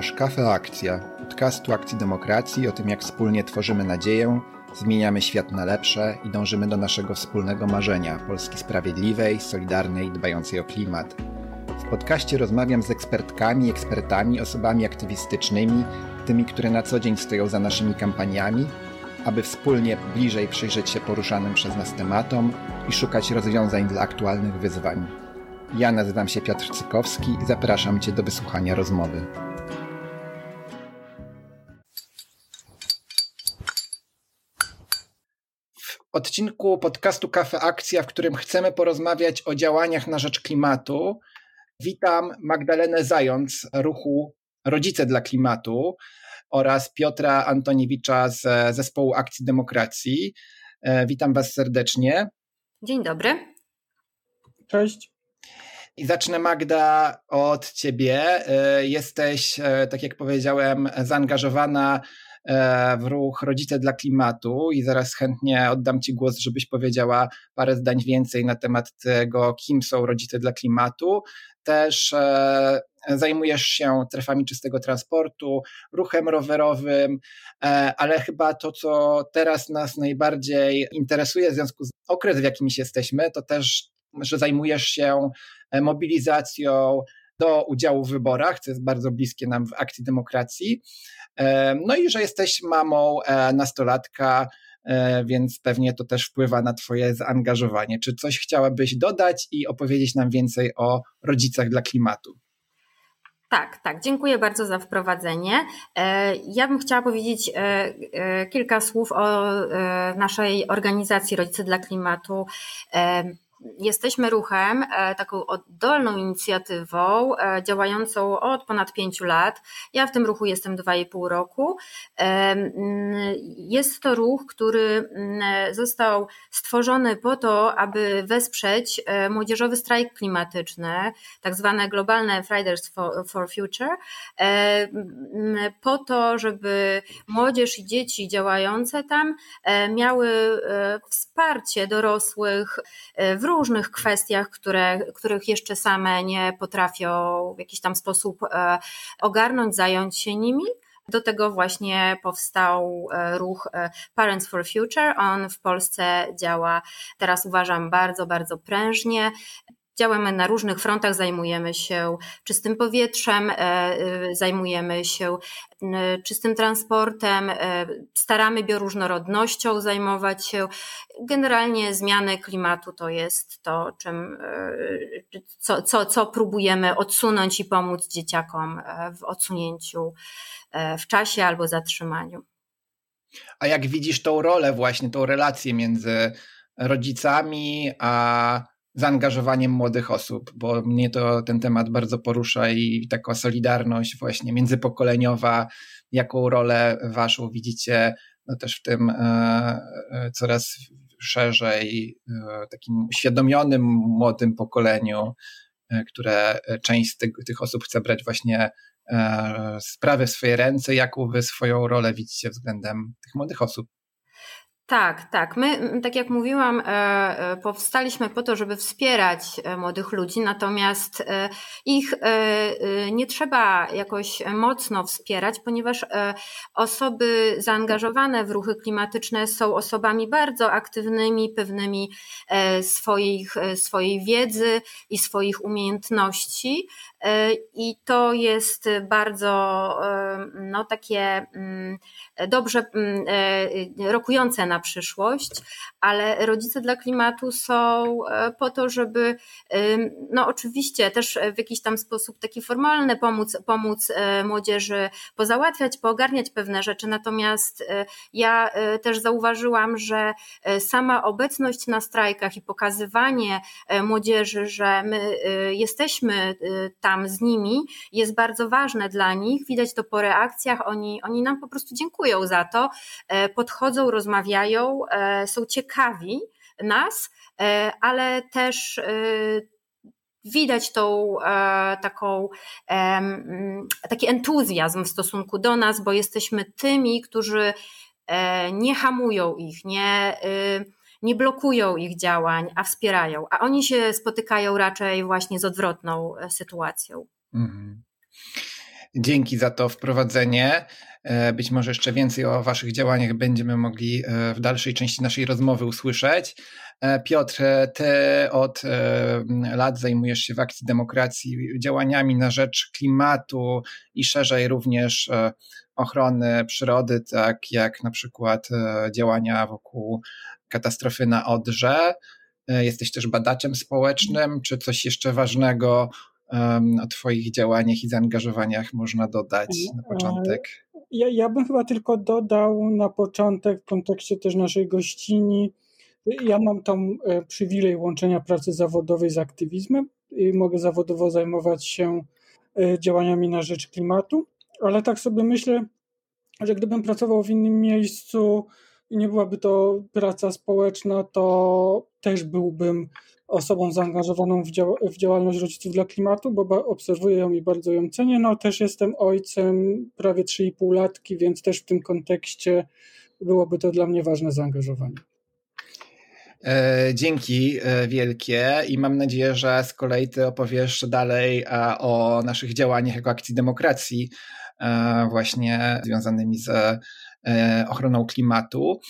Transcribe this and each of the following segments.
Słuchasz Kafe Akcja, podcastu Akcji Demokracji o tym, jak wspólnie tworzymy nadzieję, zmieniamy świat na lepsze i dążymy do naszego wspólnego marzenia Polski sprawiedliwej, solidarnej, dbającej o klimat. W podcaście rozmawiam z ekspertkami, ekspertami, osobami aktywistycznymi, tymi, które na co dzień stoją za naszymi kampaniami, aby wspólnie bliżej przyjrzeć się poruszanym przez nas tematom i szukać rozwiązań dla aktualnych wyzwań. Ja nazywam się Piotr Cykowski i zapraszam Cię do wysłuchania rozmowy. Odcinku podcastu Kafe Akcja, w którym chcemy porozmawiać o działaniach na rzecz klimatu, witam Magdalenę Zając ruchu Rodzice dla Klimatu oraz Piotra Antoniewicza z zespołu Akcji Demokracji. E, witam Was serdecznie. Dzień dobry. Cześć. I zacznę Magda od ciebie. E, jesteś, e, tak jak powiedziałem, zaangażowana w ruch Rodzice dla Klimatu i zaraz chętnie oddam Ci głos, żebyś powiedziała parę zdań więcej na temat tego, kim są Rodzice dla Klimatu. Też zajmujesz się trefami czystego transportu, ruchem rowerowym, ale chyba to, co teraz nas najbardziej interesuje w związku z okresem, w jakim jesteśmy, to też, że zajmujesz się E, mobilizacją do udziału w wyborach, co jest bardzo bliskie nam w akcji demokracji. E, no i że jesteś mamą e, nastolatka, więc pewnie to też wpływa na Twoje zaangażowanie. Czy coś chciałabyś dodać i opowiedzieć nam więcej o rodzicach dla klimatu? Tak, tak. Dziękuję bardzo za wprowadzenie. Ja bym chciała powiedzieć kilka słów o naszej organizacji Rodzice dla Klimatu jesteśmy ruchem, e, taką oddolną inicjatywą, e, działającą od ponad pięciu lat. Ja w tym ruchu jestem dwa i pół roku. Jest to ruch, który został stworzony po to, aby wesprzeć e, młodzieżowy strajk klimatyczny, tak zwane globalne Fridays for Future, po to, żeby młodzież i dzieci działające tam miały wsparcie dorosłych w różnych kwestiach, które, których jeszcze same nie potrafią w jakiś tam sposób e, ogarnąć, zająć się nimi. Do tego właśnie powstał e, ruch e, Parents for Future. On w Polsce działa teraz uważam bardzo, bardzo prężnie. Działamy na różnych frontach, zajmujemy się czystym powietrzem, zajmujemy się czystym transportem, e, staramy bioróżnorodnością zajmować się. Generalnie zmiany klimatu to jest to, czym, e, co, co, co próbujemy odsunąć i pomóc dzieciakom e, w odsunięciu w czasie albo zatrzymaniu. A jak widzisz tą rolę, właśnie tą relację między rodzicami a zaangażowaniem młodych osób, bo mnie to ten temat bardzo porusza i taka solidarność właśnie międzypokoleniowa, jaką rolę waszą widzicie no też w tym e, e, coraz szerzej e, takim uświadomionym młodym pokoleniu, które część z tych, tych osób chce brać właśnie sprawy w swoje ręce, jaką wy swoją rolę widzicie względem tych młodych osób? Tak, tak. My, tak jak mówiłam, e, e, powstaliśmy po to, żeby wspierać e, młodych ludzi, natomiast ich nie trzeba jakoś mocno wspierać, ponieważ osoby zaangażowane w ruchy klimatyczne są osobami bardzo aktywnymi, pewnymi swoich, swojej wiedzy i swoich umiejętności. I to jest bardzo no, takie mm, dobrze mm, rokujące na przyszłość, ale rodzice dla klimatu są e, po to, żeby no oczywiście też w jakiś tam sposób taki formalny pomóc, pomóc e, młodzieży pozałatwiać, poogarniać pewne rzeczy, natomiast e, ja też zauważyłam, że sama obecność na strajkach i pokazywanie młodzieży, że my jesteśmy tam z nimi jest bardzo ważne dla nich. Widać to po reakcjach, oni, oni nam po prostu dziękują za to, podchodzą, rozmawiają, E, są ciekawi nas, e, ale też e, widać tą taką, taki entuzjazm w stosunku do nas, bo jesteśmy tymi, którzy nie hamują ich, nie, nie blokują ich działań, a wspierają, a oni się spotykają raczej właśnie z odwrotną sytuacją. Mhm. Dzięki za to wprowadzenie. E, być może jeszcze więcej o Waszych działaniach będziemy mogli e, w dalszej części naszej rozmowy usłyszeć. E, Piotr, Ty od lat zajmujesz się w Akcji Demokracji działaniami na rzecz klimatu i szerzej również ochrony przyrody, tak jak na przykład działania wokół katastrofy na Odrze. Jesteś też badaczem społecznym, czy coś jeszcze ważnego o Twoich działaniach i zaangażowaniach można dodać na początek? Ja, ja bym chyba tylko dodał na początek w kontekście też naszej gościni. Ja mam tam e, przywilej łączenia pracy zawodowej z aktywizmem i mogę zawodowo zajmować się e, działaniami na rzecz klimatu, ale tak sobie myślę, że gdybym pracował w innym miejscu i nie byłaby to praca społeczna, to też byłbym osobą zaangażowaną w, dział w działalność rodziców dla klimatu, bo obserwuję ją i bardzo ją cenię. No też jestem ojcem prawie 3,5 latki, więc też w tym kontekście byłoby to dla mnie ważne zaangażowanie. E, dzięki e, wielkie i mam nadzieję, że z kolei ty opowiesz dalej o naszych działaniach jako akcji demokracji, e, właśnie związanymi z ochroną klimatu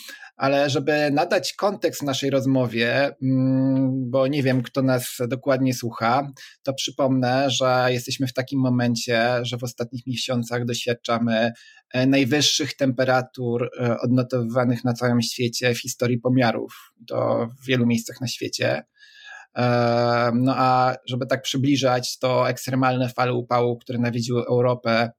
ale żeby nadać kontekst naszej rozmowie, mm, bo nie wiem, kto nas dokładnie słucha, to przypomnę, że jesteśmy w takim momencie, że w ostatnich miesiącach doświadczamy e, najwyższych temperatur e, odnotowywanych na całym świecie w historii pomiarów. To w wielu miejscach na świecie. E, no a żeby tak przybliżać, to ekstremalne fale upału, które nawiedziły Europę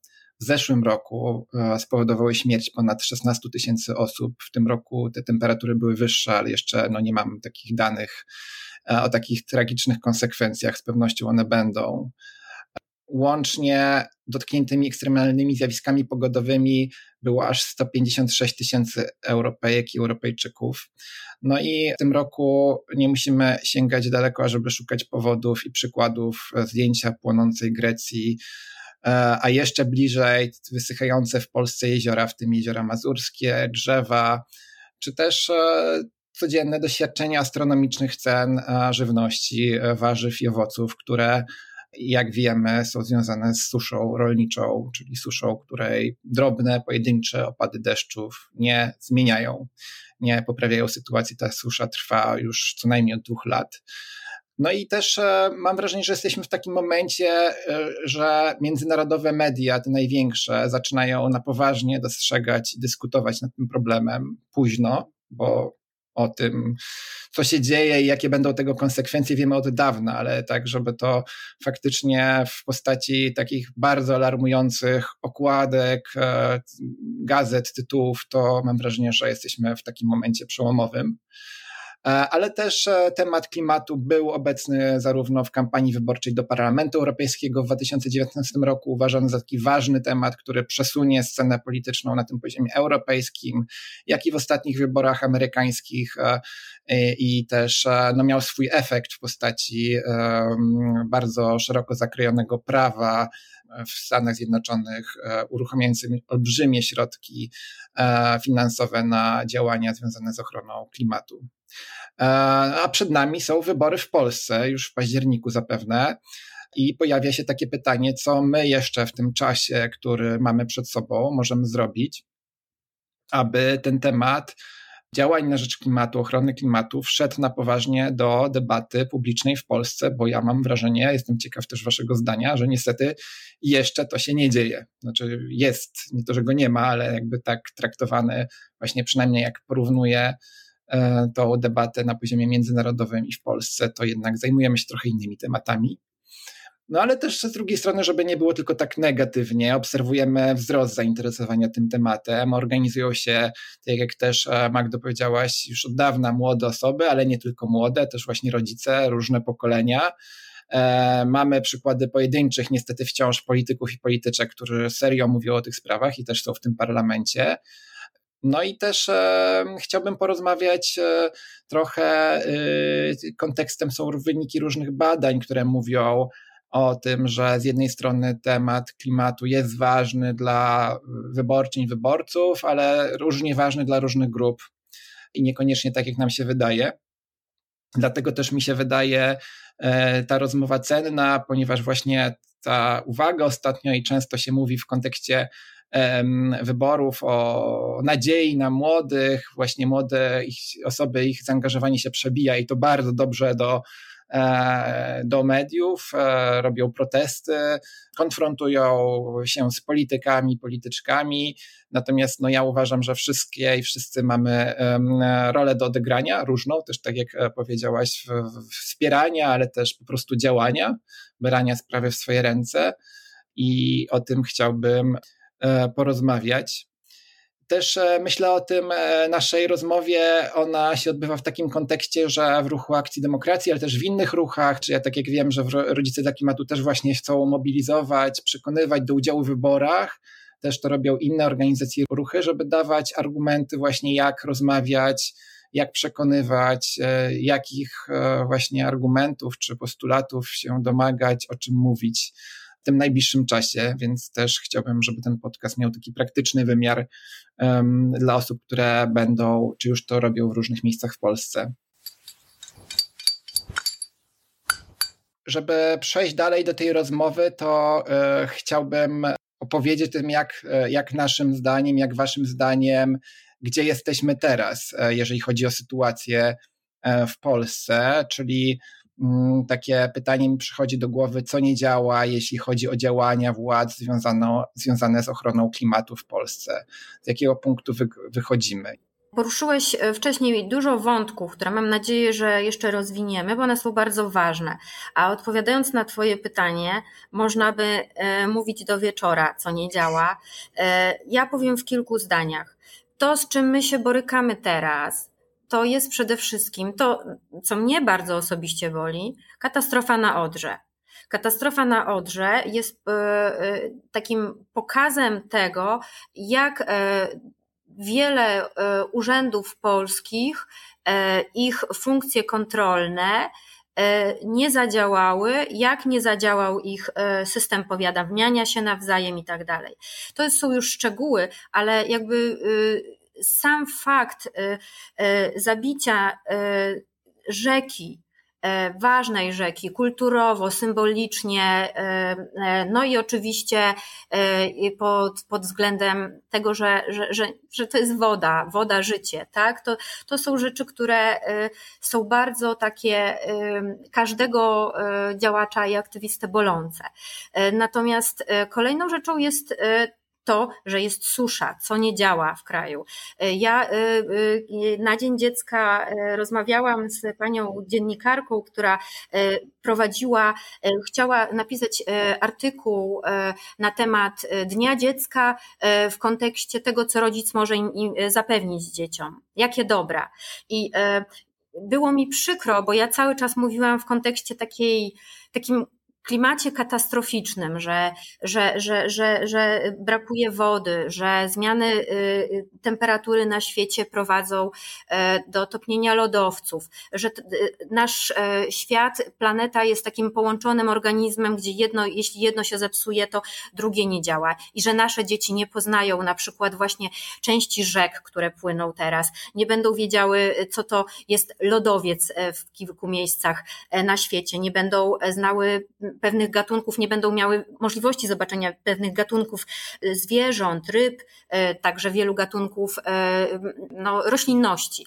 w zeszłym roku e, spowodowały śmierć ponad 16 tysięcy osób. W tym roku te temperatury były wyższe, ale jeszcze no, nie mam takich danych e, o takich tragicznych konsekwencjach. Z pewnością one będą. Łącznie dotkniętymi ekstremalnymi zjawiskami pogodowymi było aż 156 tysięcy Europejek i Europejczyków. No i w tym roku nie musimy sięgać daleko, żeby szukać powodów i przykładów zdjęcia płonącej Grecji E, a jeszcze bliżej wysychające w Polsce jeziora, w tym jeziora mazurskie, drzewa, czy też e, codzienne doświadczenie astronomicznych cen e, żywności, warzyw i owoców, które jak wiemy, są związane z suszą rolniczą, czyli suszą, której drobne, pojedyncze opady deszczów nie zmieniają, nie poprawiają sytuacji. Ta susza trwa już co najmniej od dwóch lat. No i też e, mam wrażenie, że jesteśmy w takim momencie, e, że międzynarodowe media, te największe, zaczynają na poważnie dostrzegać i dyskutować nad tym problemem późno, bo o tym, co się dzieje i jakie będą tego konsekwencje, wiemy od dawna, ale tak, żeby to faktycznie w postaci takich bardzo alarmujących okładek, e, gazet, tytułów, to mam wrażenie, że jesteśmy w takim momencie przełomowym. E, ale też e, temat klimatu był obecny zarówno w kampanii wyborczej do Parlamentu Europejskiego w 2019 roku, uważany za taki ważny temat, który przesunie scenę polityczną na tym poziomie europejskim, jak i w ostatnich wyborach amerykańskich e, i też no, miał swój efekt w postaci bardzo szeroko zakrojonego prawa w Stanach Zjednoczonych, uruchamiającym olbrzymie środki finansowe na działania związane z ochroną klimatu. E, a przed nami są wybory w Polsce, już w październiku zapewne. I pojawia się takie pytanie, co my jeszcze w tym czasie, który mamy przed sobą, możemy zrobić, aby ten temat działań na rzecz klimatu, ochrony klimatu wszedł na poważnie do debaty publicznej w Polsce, bo ja mam wrażenie, jestem ciekaw też Waszego zdania, że niestety jeszcze to się nie dzieje. Znaczy jest, nie to, że go nie ma, ale jakby tak traktowany, właśnie przynajmniej jak porównuję E, tą debatę na poziomie międzynarodowym i w Polsce, to jednak zajmujemy się trochę innymi tematami. No ale też z drugiej strony, żeby nie było tylko tak negatywnie, obserwujemy wzrost zainteresowania tym tematem. Organizują się, tak jak też e, Magdo powiedziałaś, już od dawna młode osoby, ale nie tylko młode, też właśnie rodzice, różne pokolenia. E, mamy przykłady pojedynczych, niestety wciąż polityków i polityczek, którzy serio mówią o tych sprawach i też są w tym parlamencie. No i też e, chciałbym porozmawiać e, trochę, e, kontekstem są wyniki różnych badań, które mówią o tym, że z jednej strony temat klimatu jest ważny dla wyborczyń, wyborców, ale różnie ważny dla różnych grup i niekoniecznie tak, jak nam się wydaje. Dlatego też mi się wydaje e, ta rozmowa cenna, ponieważ właśnie zwraca uwagę ostatnio i często się mówi w kontekście wyborów o nadziei na młodych, właśnie młode ich, osoby, ich zaangażowanie się przebija i to bardzo dobrze do do mediów, e, robią protesty, konfrontują się z politykami, polityczkami. Natomiast no, ja uważam, że wszystkie i wszyscy mamy rolę do odegrania, różną, też tak jak e, powiedziałaś, wspierania, ale też po prostu działania, brania sprawy w swoje ręce. I o tym chciałbym porozmawiać też e, myślę o tym e, naszej rozmowie, ona się odbywa w takim kontekście, że w ruchu Akcji Demokracji, ale też w innych ruchach, czy ja tak jak wiem, że Rodzice dla Klimatu też właśnie chcą mobilizować, przekonywać do udziału w wyborach, też to robią inne organizacje ruchy, żeby dawać argumenty właśnie jak rozmawiać, jak przekonywać, e, jakich właśnie argumentów czy postulatów się domagać, o czym mówić w tym najbliższym czasie, więc też chciałbym, żeby ten podcast miał taki praktyczny wymiar um, dla osób, które będą, czy już to robią w różnych miejscach w Polsce. Żeby przejść dalej do tej rozmowy, to y, chciałbym opowiedzieć tym, jak, e, jak naszym zdaniem, jak waszym zdaniem, gdzie jesteśmy teraz, jeżeli chodzi o sytuację w Polsce, czyli takie pytanie mi przychodzi do głowy, co nie działa, jeśli chodzi o działania władz związane, związane z ochroną klimatu w Polsce. Z jakiego punktu wy, wychodzimy? Poruszyłeś e, wcześniej dużo wątków, które mam nadzieję, że jeszcze rozwiniemy, bo one są bardzo ważne. A odpowiadając na Twoje pytanie, można by e, mówić do wieczora, co nie działa. E, ja powiem w kilku zdaniach. To, z czym my się borykamy teraz, to jest przede wszystkim to, co mnie bardzo osobiście boli, katastrofa na Odrze. Katastrofa na Odrze jest e, e, takim pokazem tego, jak e, wiele urzędów polskich, ich funkcje kontrolne nie zadziałały, jak nie zadziałał ich system powiadamiania się nawzajem i tak dalej. To są już szczegóły, ale jakby sam fakt y, y, zabicia y, rzeki, ważnej rzeki, kulturowo, symbolicznie, no i oczywiście pod, pod względem tego, że, że, że, że to jest woda, woda, życie, tak? To, to są rzeczy, które są bardzo takie każdego działacza i aktywistę bolące. Natomiast kolejną rzeczą jest to, że jest susza, co nie działa w kraju. E, ja e, e, na Dzień Dziecka rozmawiałam z panią dziennikarką, która prowadziła, chciała napisać artykuł na temat Dnia Dziecka w kontekście tego, co rodzic może im zapewnić dzieciom. Jakie dobra. I było mi przykro, bo ja cały czas mówiłam w kontekście takiej, takim klimacie katastroficznym, że, że, że, że, że brakuje wody, że zmiany y, temperatury na świecie prowadzą e, do topnienia lodowców, że y, nasz e, świat, planeta jest takim połączonym organizmem, gdzie jedno, jeśli jedno się zepsuje, to drugie nie działa i że nasze dzieci nie poznają na przykład właśnie części rzek, które płyną teraz, nie będą wiedziały, co to jest lodowiec e, w kilku miejscach na świecie, nie będą znały pewnych gatunków nie będą miały możliwości zobaczenia pewnych gatunków y, zwierząt, ryb, y, także wielu gatunków y, no, roślinności.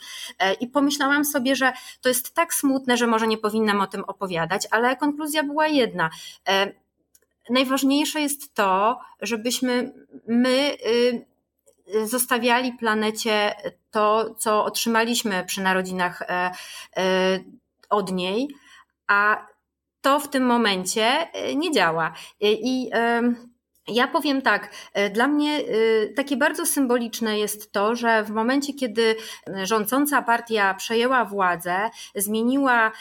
I pomyślałam sobie, że to jest tak smutne, że może nie powinnam o tym opowiadać, ale konkluzja była jedna. Najważniejsze jest to, żebyśmy my zostawiali planecie to, co otrzymaliśmy przy narodzinach od niej, a to w tym momencie e, nie działa. E, I ja powiem tak, e, dla mnie takie bardzo symboliczne jest to, że w momencie, kiedy rządząca partia przejęła władzę, zmieniła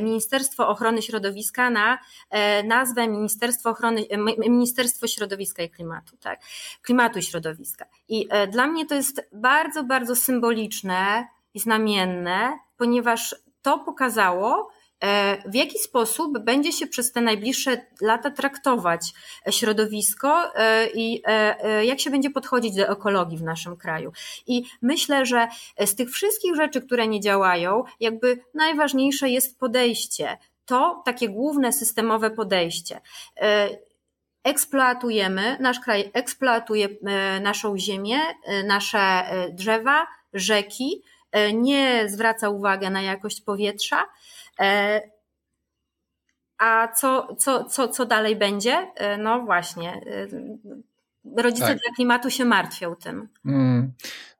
Ministerstwo Ochrony Środowiska na nazwę Ministerstwo Ochrony, Ministerstwo Środowiska i Klimatu, tak? Klimatu i Środowiska. I dla mnie to jest bardzo, bardzo symboliczne i znamienne, ponieważ to pokazało, w jaki sposób będzie się przez te najbliższe lata traktować środowisko e, i e, jak się będzie podchodzić do ekologii w naszym kraju. I myślę, że z tych wszystkich rzeczy, które nie działają, jakby najważniejsze jest podejście. To takie główne systemowe podejście. eksploatujemy, nasz kraj eksploatuje naszą ziemię, nasze drzewa, rzeki, nie zwraca uwagi na jakość powietrza. A co, co, co, co dalej będzie? No właśnie, rodzice tak. dla klimatu się martwią tym. Hmm.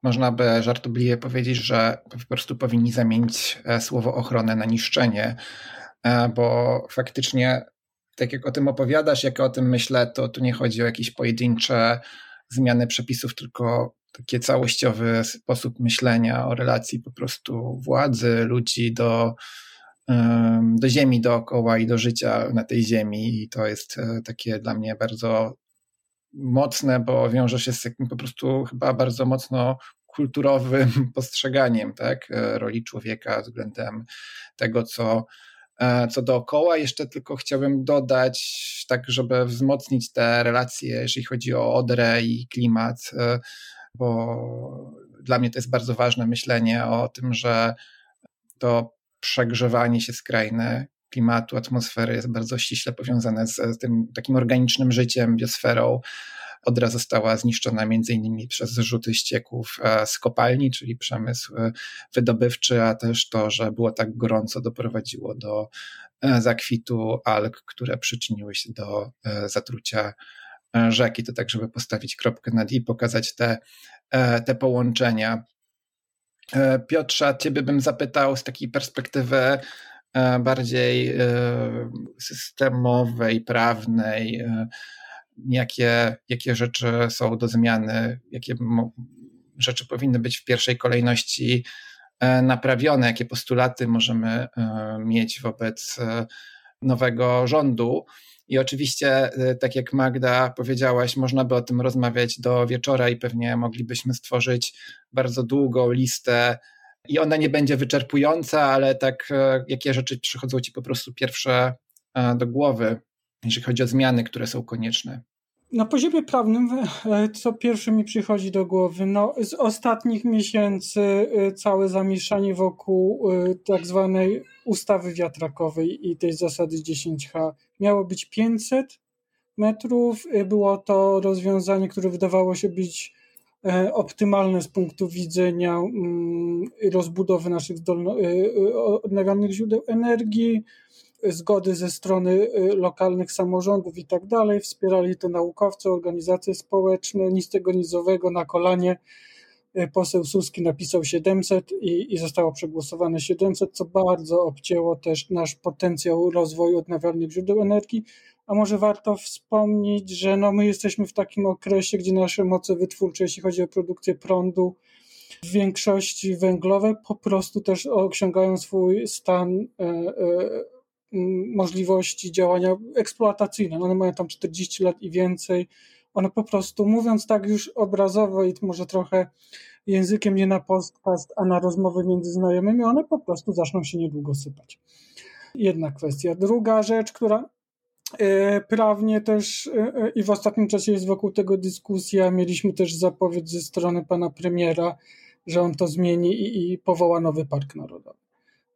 Można by żartobliwie powiedzieć, że po prostu powinni zamienić e, słowo ochronę na niszczenie, e, bo faktycznie, tak jak o tym opowiadasz, jak o tym myślę, to tu nie chodzi o jakieś pojedyncze zmiany przepisów, tylko taki całościowy sposób myślenia o relacji po prostu władzy, ludzi do, do ziemi dookoła i do życia na tej ziemi. I to jest e, takie dla mnie bardzo mocne, bo wiąże się z takim po prostu chyba bardzo mocno kulturowym postrzeganiem tak, e, roli człowieka względem tego, co, e, co dookoła. Jeszcze tylko chciałbym dodać, tak żeby wzmocnić te relacje, jeżeli chodzi o Odrę i klimat, bo dla mnie to jest bardzo ważne myślenie o tym, że to przegrzewanie się skrajne klimatu, atmosfery jest bardzo ściśle powiązane z, tym takim organicznym życiem, biosferą. Odra została zniszczona między innymi przez zrzuty ścieków e, z kopalni, czyli przemysł e, wydobywczy, a też to, że było tak gorąco doprowadziło do e, zakwitu alg, które przyczyniły się do zatrucia rzeki. To tak, żeby postawić kropkę nad i pokazać te, te połączenia. Piotrze, ciebie bym zapytał z takiej perspektywy bardziej e, systemowej, prawnej, e, jakie, jakie rzeczy są do zmiany, jakie rzeczy powinny być w pierwszej kolejności e, naprawione, jakie postulaty możemy mieć wobec nowego rządu. I oczywiście, tak jak Magda powiedziałaś, można by o tym rozmawiać do wieczora i pewnie moglibyśmy stworzyć bardzo długą listę i ona nie będzie wyczerpująca, ale tak e, jakie rzeczy przychodzą ci po prostu pierwsze e, do głowy, jeżeli chodzi o zmiany, które są konieczne? Na poziomie prawnym, e, co pierwsze mi przychodzi do głowy, no, z ostatnich miesięcy całe zamieszanie wokół tak zwanej ustawy wiatrakowej i tej zasady 10H. Miało być 500 metrów. Było to rozwiązanie, które wydawało się być E, optymalne z punktu widzenia mm, rozbudowy naszych zdolno- e, odnawialnych źródeł energii, zgody ze strony lokalnych samorządów i tak dalej. Wspierali to naukowcy, organizacje społeczne, nic tego nizowego na kolanie. Poseł Suski napisał 700 i, i zostało przegłosowane 700, co bardzo obcięło też nasz potencjał rozwoju odnawialnych źródeł energii a może warto wspomnieć, że no my jesteśmy w takim okresie, gdzie nasze moce wytwórcze, jeśli chodzi o produkcję prądu, w większości węglowe, po prostu też osiągają swój stan e, e, możliwości działania eksploatacyjne. One mają tam 40 lat i więcej. One po prostu, mówiąc tak już obrazowo i może trochę językiem nie na podcast, a na rozmowy między znajomymi, one po prostu zaczną się niedługo sypać. Jedna kwestia. Druga rzecz, która E, prawnie też e, e, i w ostatnim czasie jest wokół tego dyskusja. Mieliśmy też zapowiedź ze strony pana premiera, że on to zmieni i, i powoła nowy park narodowy.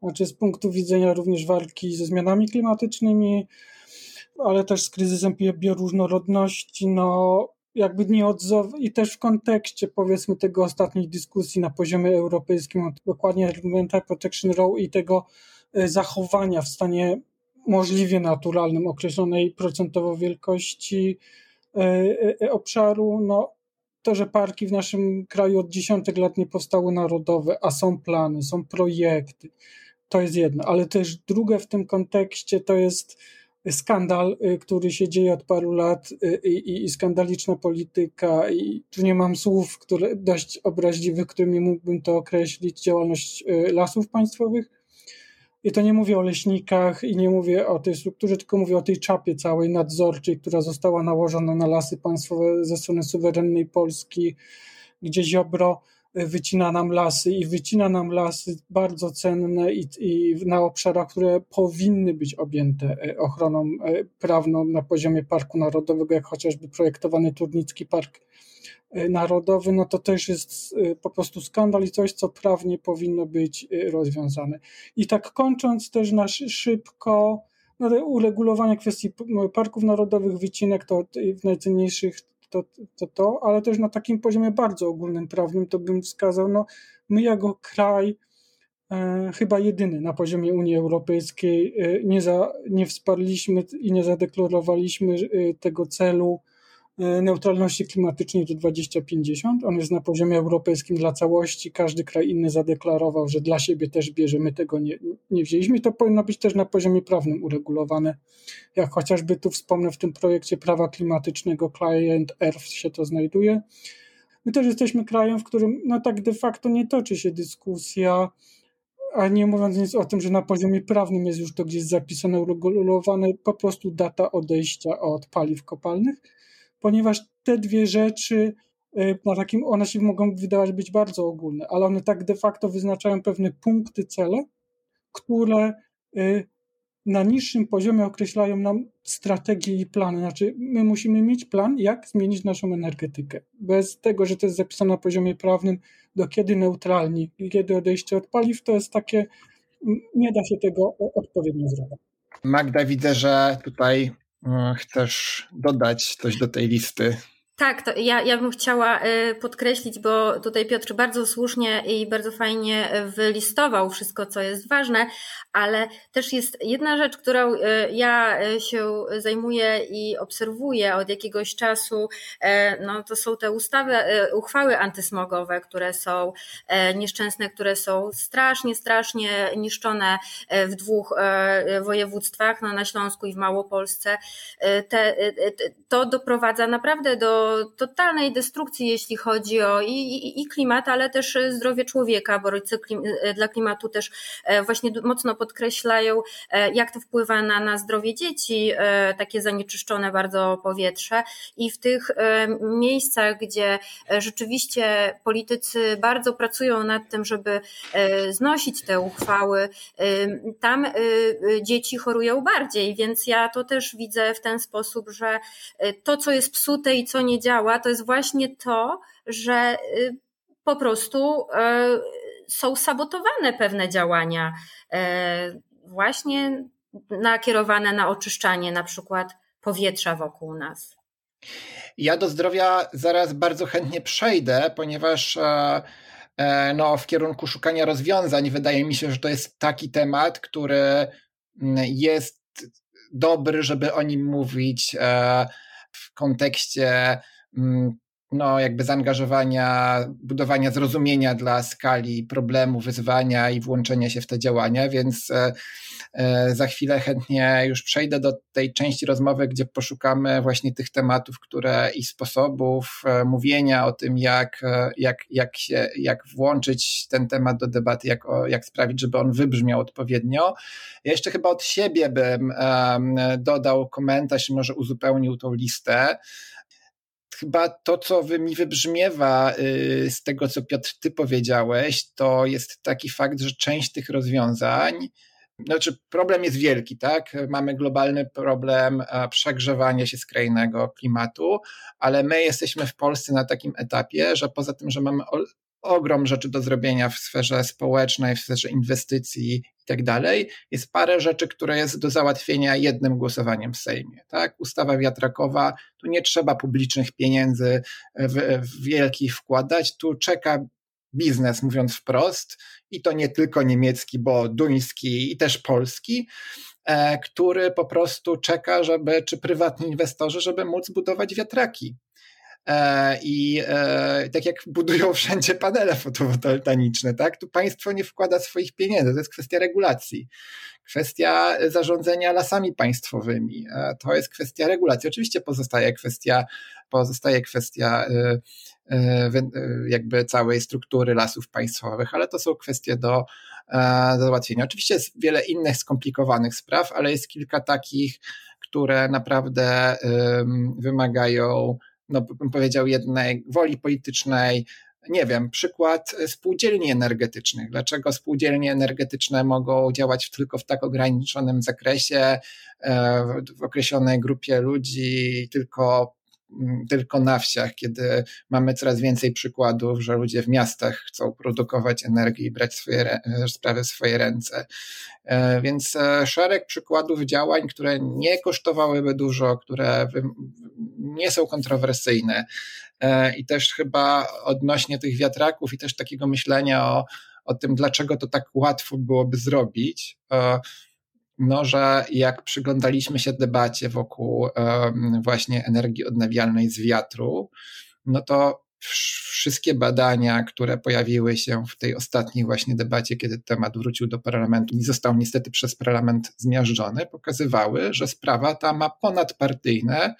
Znaczy z punktu widzenia również walki ze zmianami klimatycznymi, ale też z kryzysem bioróżnorodności, no jakby nie odzow i też w kontekście powiedzmy tego ostatniej dyskusji na poziomie europejskim, dokładnie Environmental Protection Row i tego zachowania w stanie możliwie naturalnym, określonej procentowo wielkości e, e, obszaru. No, to, że parki w naszym kraju od dziesiątek lat nie powstały narodowe, a są plany, są projekty, to jest jedno. Ale też drugie w tym kontekście to jest skandal, e, który się dzieje od paru lat i, i, i skandaliczna polityka i tu nie mam słów, które dość obraźliwych, którymi mógłbym to określić, działalność lasów państwowych, i to nie mówię o leśnikach i nie mówię o tej strukturze, tylko mówię o tej czapie całej nadzorczej, która została nałożona na lasy państwowe ze strony suwerennej Polski, gdzie Ziobro y, wycina nam lasy i wycina nam lasy bardzo cenne i, i na obszarach, które powinny być objęte y, ochroną y, prawną na poziomie Parku Narodowego, jak chociażby projektowany Turnicki Park Y, narodowy, no to też jest po prostu skandal i coś, co prawnie powinno być rozwiązane. I tak kończąc też na szybko, no, uregulowanie kwestii parków narodowych, wycinek to w najcenniejszych to, to, to, ale też na takim poziomie bardzo ogólnym prawnym to bym wskazał, no my jako kraj e, chyba jedyny na poziomie Unii Europejskiej e, nie, za, nie wsparliśmy i nie zadeklarowaliśmy e, tego celu neutralności klimatycznej do 2050. On jest na poziomie europejskim dla całości. Każdy kraj inny zadeklarował, że dla siebie też bierze. My tego nie, nie wzięliśmy. I to powinno być też na poziomie prawnym uregulowane. Jak chociażby tu wspomnę, w tym projekcie prawa klimatycznego Client Earth się to znajduje. My też jesteśmy krajem, w którym no tak de facto nie toczy się dyskusja, a nie mówiąc nic o tym, że na poziomie prawnym jest już to gdzieś zapisane, uregulowane, po prostu data odejścia od paliw kopalnych ponieważ te dwie rzeczy y, na takim, one się mogą wydawać być bardzo ogólne, ale one tak de facto wyznaczają pewne punkty, cele, które y, na niższym poziomie określają nam strategie i plany. Znaczy, my musimy mieć plan, jak zmienić naszą energetykę. Bez tego, że to jest zapisane na poziomie prawnym, do kiedy neutralni kiedy odejście od paliw, to jest takie, nie da się tego odpowiednio zrobić. Magda, widzę, że tutaj chcesz dodać coś do tej listy? Tak, to ja, ja bym chciała y, podkreślić, bo tutaj Piotr bardzo słusznie i bardzo fajnie wylistował wszystko, co jest ważne, ale też jest jedna rzecz, którą y, ja y, się zajmuję i obserwuję od jakiegoś czasu, no to są te ustawy, uchwały antysmogowe, które są nieszczęsne, które są strasznie, strasznie niszczone w dwóch województwach, no na Śląsku i w Małopolsce. Te, to doprowadza naprawdę do totalnej destrukcji, jeśli chodzi o i, i, i klimat, ale też zdrowie człowieka, bo rodzice klim, e, dla klimatu też e, właśnie mocno podkreślają, e, jak to wpływa na, na zdrowie dzieci, takie zanieczyszczone bardzo powietrze. I w tych miejscach, gdzie rzeczywiście politycy bardzo pracują nad tym, żeby znosić te uchwały, tam dzieci chorują bardziej, więc ja to też widzę w ten sposób, że to, co jest psute i co nie nie działa, to jest właśnie to, że y, po prostu y, są sabotowane pewne działania, y, właśnie nakierowane na oczyszczanie na przykład powietrza wokół nas. Ja do zdrowia zaraz bardzo chętnie przejdę, ponieważ e, e, no, w kierunku szukania rozwiązań wydaje mi się, że to jest taki temat, który mm, jest dobry, żeby o nim mówić e, w kontekście mm, no, jakby zaangażowania, budowania zrozumienia dla skali problemu, wyzwania i włączenia się w te działania, więc e, e, za chwilę chętnie już przejdę do tej części rozmowy, gdzie poszukamy właśnie tych tematów, które i sposobów e, mówienia o tym, jak, jak, jak, się, jak włączyć ten temat do debaty, jak, jak sprawić, żeby on wybrzmiał odpowiednio. Ja jeszcze chyba od siebie bym dodał komentarz i może uzupełnił tą listę chyba to, co mi wybrzmiewa y, z tego, co Piotr, ty powiedziałeś, to jest taki fakt, że część tych rozwiązań, znaczy problem jest wielki, tak? Mamy globalny problem przegrzewania się skrajnego klimatu, ale my jesteśmy w Polsce na takim etapie, że poza tym, że mamy ogrom rzeczy do zrobienia w sferze społecznej, w sferze inwestycji i tak dalej. Jest parę rzeczy, które jest do załatwienia jednym głosowaniem w Sejmie. Tak? Ustawa wiatrakowa, tu nie trzeba publicznych pieniędzy w, w wielkich wkładać, tu czeka biznes, mówiąc wprost, i to nie tylko niemiecki, bo duński i też polski, e, który po prostu czeka, żeby, czy prywatni inwestorzy, żeby móc budować wiatraki. E, I e, tak jak budują wszędzie panele fotowoltaiczne, tak? Tu państwo nie wkłada swoich pieniędzy, to jest kwestia regulacji. Kwestia zarządzania lasami państwowymi, e, to jest kwestia regulacji. Oczywiście pozostaje kwestia, pozostaje kwestia jakby całej struktury lasów państwowych, ale to są kwestie do, do załatwienia. Oczywiście jest wiele innych skomplikowanych spraw, ale jest kilka takich, które naprawdę wymagają no bym powiedział, jednej woli politycznej. Nie wiem, przykład spółdzielni energetycznych. Dlaczego spółdzielnie energetyczne mogą działać tylko w tak ograniczonym zakresie, e, w określonej grupie ludzi, tylko tylko na wsiach, kiedy mamy coraz więcej przykładów, że ludzie w miastach chcą produkować energię i brać swoje sprawy w swoje ręce. Więc szereg przykładów działań, które nie kosztowałyby dużo, które nie są kontrowersyjne. I też chyba odnośnie tych wiatraków i też takiego myślenia o, o tym, dlaczego to tak łatwo byłoby zrobić no, że jak przyglądaliśmy się debacie wokół właśnie energii odnawialnej z wiatru, no to wszystkie badania, które pojawiły się w tej ostatniej właśnie debacie, kiedy temat wrócił do parlamentu i został niestety przez parlament zmiażdżony, pokazywały, że sprawa ta ma ponadpartyjne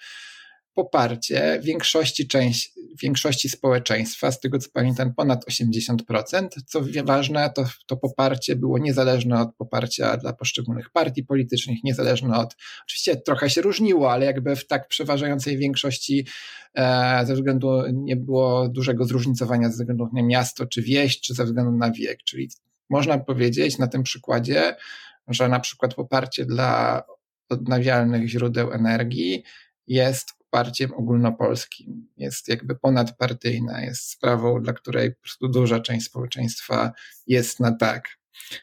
poparcie większości, część, większości społeczeństwa, z tego co pamiętam ponad 80%. Co ważne, to, to poparcie było niezależne od poparcia dla poszczególnych partii politycznych, niezależne od, oczywiście trochę się różniło, ale jakby w tak przeważającej większości e, ze względu, nie było dużego zróżnicowania ze względu na miasto czy wieś, czy ze względu na wiek, czyli można powiedzieć na tym przykładzie, że na przykład poparcie dla odnawialnych źródeł energii jest poparciem ogólnopolskim, jest jakby ponadpartyjna, jest sprawą, dla której po prostu duża część społeczeństwa jest na tak.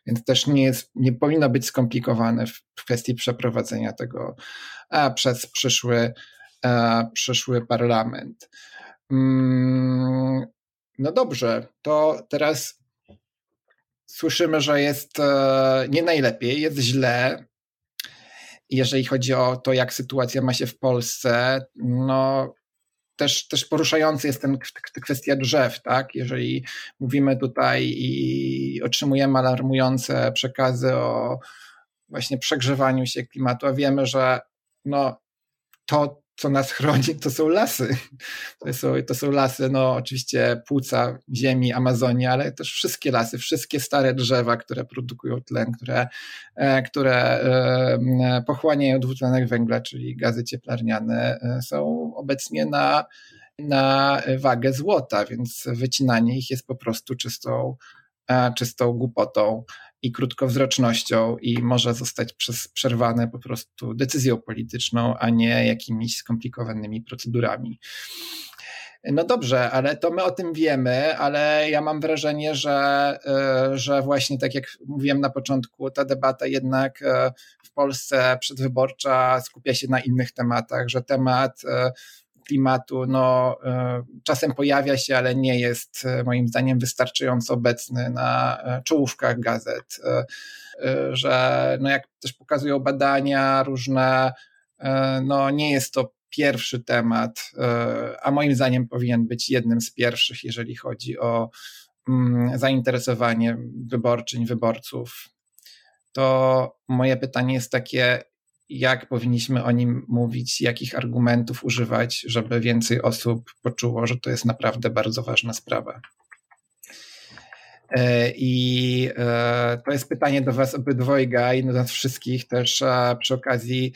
Więc też nie, jest, nie powinno być skomplikowane w kwestii przeprowadzenia tego a, przez przyszły, a, przyszły parlament. Mm, no dobrze, to teraz słyszymy, że jest e, nie najlepiej, jest źle, jeżeli chodzi o to, jak sytuacja ma się w Polsce, no też, też poruszający jest ten kwestia drzew, tak? Jeżeli mówimy tutaj i otrzymujemy alarmujące przekazy o właśnie przegrzewaniu się klimatu, a wiemy, że no, to co nas chroni, to są lasy. To są, to są lasy, no oczywiście płuca ziemi, Amazonii, ale też wszystkie lasy, wszystkie stare drzewa, które produkują tlen, które, e, które e, pochłaniają dwutlenek węgla, czyli gazy cieplarniane, e, są obecnie na, na wagę złota, więc wycinanie ich jest po prostu czystą, czystą głupotą i krótkowzrocznością i może zostać przez, przerwane po prostu decyzją polityczną, a nie jakimiś skomplikowanymi procedurami. No dobrze, ale to my o tym wiemy, ale ja mam wrażenie, że, e, że właśnie tak jak mówiłem na początku, ta debata jednak e, w Polsce przedwyborcza skupia się na innych tematach, że temat e, klimatu no, e, czasem pojawia się, ale nie jest e, moim zdaniem wystarczająco obecny na e, czołówkach gazet. Że no, jak też pokazują badania różne, no, nie jest to pierwszy temat, a moim zdaniem powinien być jednym z pierwszych, jeżeli chodzi o mm, zainteresowanie wyborczyń, wyborców. To moje pytanie jest takie, jak powinniśmy o nim mówić, jakich argumentów używać, żeby więcej osób poczuło, że to jest naprawdę bardzo ważna sprawa. E, I e, to jest pytanie do Was obydwojga i do nas wszystkich też przy okazji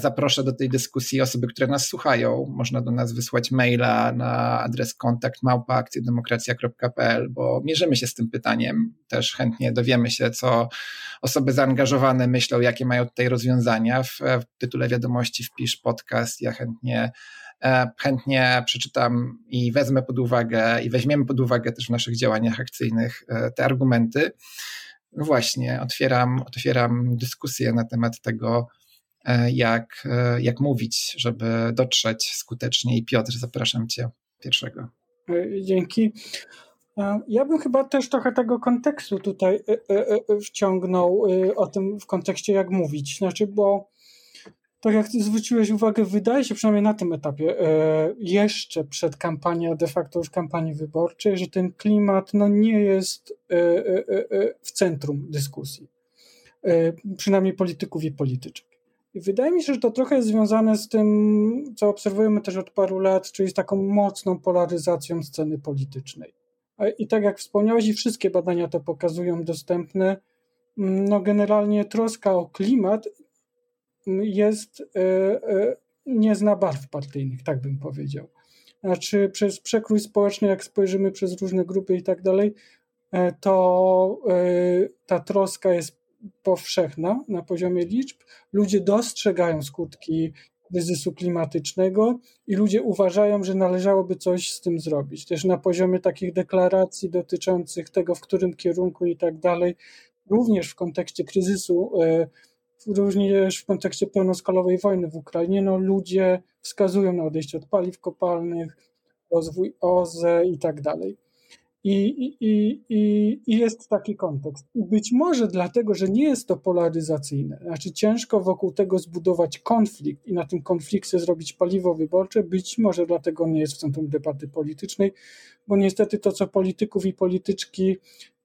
zaproszę do tej dyskusji osoby, które nas słuchają. Można do nas wysłać maila na adres kontakt małpaakcjedemokracja.pl, bo mierzymy się z tym pytaniem. Też chętnie dowiemy się, co osoby zaangażowane myślą, jakie mają tutaj rozwiązania. W, w tytule wiadomości wpisz podcast. Ja chętnie e, chętnie przeczytam i wezmę pod uwagę i weźmiemy pod uwagę też w naszych działaniach akcyjnych e, te argumenty. No właśnie, otwieram, otwieram dyskusję na temat tego, E, jak, e, jak mówić, żeby dotrzeć skutecznie. I Piotr, zapraszam Cię pierwszego. E, dzięki. Ja bym chyba też trochę tego kontekstu tutaj wciągnął o tym w kontekście jak mówić. Znaczy, bo tak jak zwróciłeś uwagę, wydaje się przynajmniej na tym etapie, jeszcze przed kampanią, de facto już kampanii wyborczej, że ten klimat no, nie jest w centrum dyskusji. Przynajmniej polityków i polityczek. Wydaje mi się, że to trochę jest związane z tym, co obserwujemy też od paru lat, czyli z taką mocną polaryzacją sceny politycznej. I tak jak wspomniałeś, i wszystkie badania to pokazują dostępne, mm, no generalnie troska o klimat jest, e, e, nie zna barw partyjnych, tak bym powiedział. Znaczy przez przekrój społeczny, jak spojrzymy przez różne grupy i tak dalej, e, to ta troska jest powszechna na poziomie liczb. Ludzie dostrzegają skutki kryzysu klimatycznego i ludzie uważają, że należałoby coś z tym zrobić. Też na poziomie takich deklaracji dotyczących tego, w którym kierunku i tak dalej, również w kontekście kryzysu, e, również w kontekście pełnoskalowej wojny w Ukrainie, no ludzie wskazują na odejście od paliw kopalnych, rozwój OZE i tak dalej. I, i, i, I jest taki kontekst. I być może dlatego, że nie jest to polaryzacyjne, znaczy ciężko wokół tego zbudować konflikt i na tym konflikcie zrobić paliwo wyborcze, być może dlatego nie jest w centrum debaty politycznej, bo niestety to, co polityków i polityczki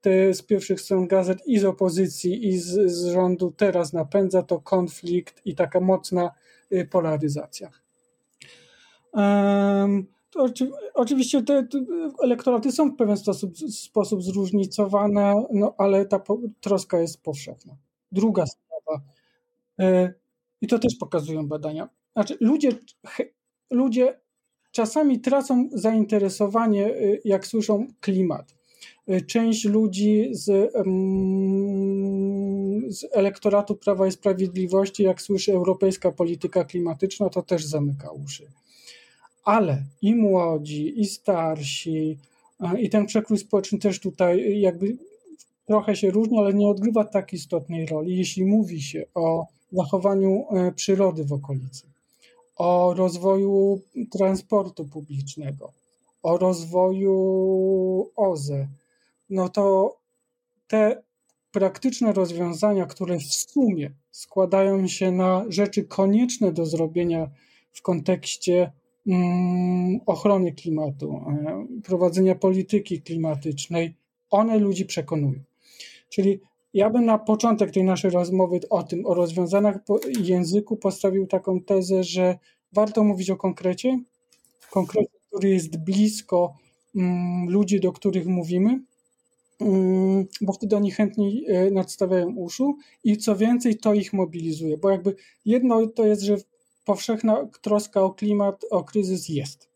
te z pierwszych stron gazet i z opozycji, i z, z rządu teraz napędza, to konflikt i taka mocna y, polaryzacja. Um, oczy, oczywiście te, te, elektoraty są w pewien sposób, sposób zróżnicowane, no, ale ta po, troska jest powszechna. Druga sprawa, e, i to też pokazują badania, znaczy ludzie, he, ludzie czasami tracą zainteresowanie, e, jak słyszą klimat. E, część ludzi z, z elektoratu Prawa i Sprawiedliwości, jak słyszy europejska polityka klimatyczna, to też zamyka uszy ale i młodzi, i starsi, i ten przekrój społeczny też tutaj jakby trochę się różni, ale nie odgrywa tak istotnej roli, jeśli mówi się o zachowaniu e, przyrody w okolicy, o rozwoju transportu publicznego, o rozwoju OZE, no to te praktyczne rozwiązania, które w sumie składają się na rzeczy konieczne do zrobienia w kontekście ochrony klimatu, e, prowadzenia polityki klimatycznej, one ludzi przekonują. Czyli ja bym na początek tej naszej rozmowy o tym, o rozwiązaniach języku postawił taką tezę, że warto mówić o konkrecie, konkrecie, który jest blisko um, ludzi, do których mówimy, um, bo wtedy oni chętniej e, nadstawiają uszu i co więcej, to ich mobilizuje, bo jakby jedno to jest, że powszechna troska o klimat, o kryzys jest.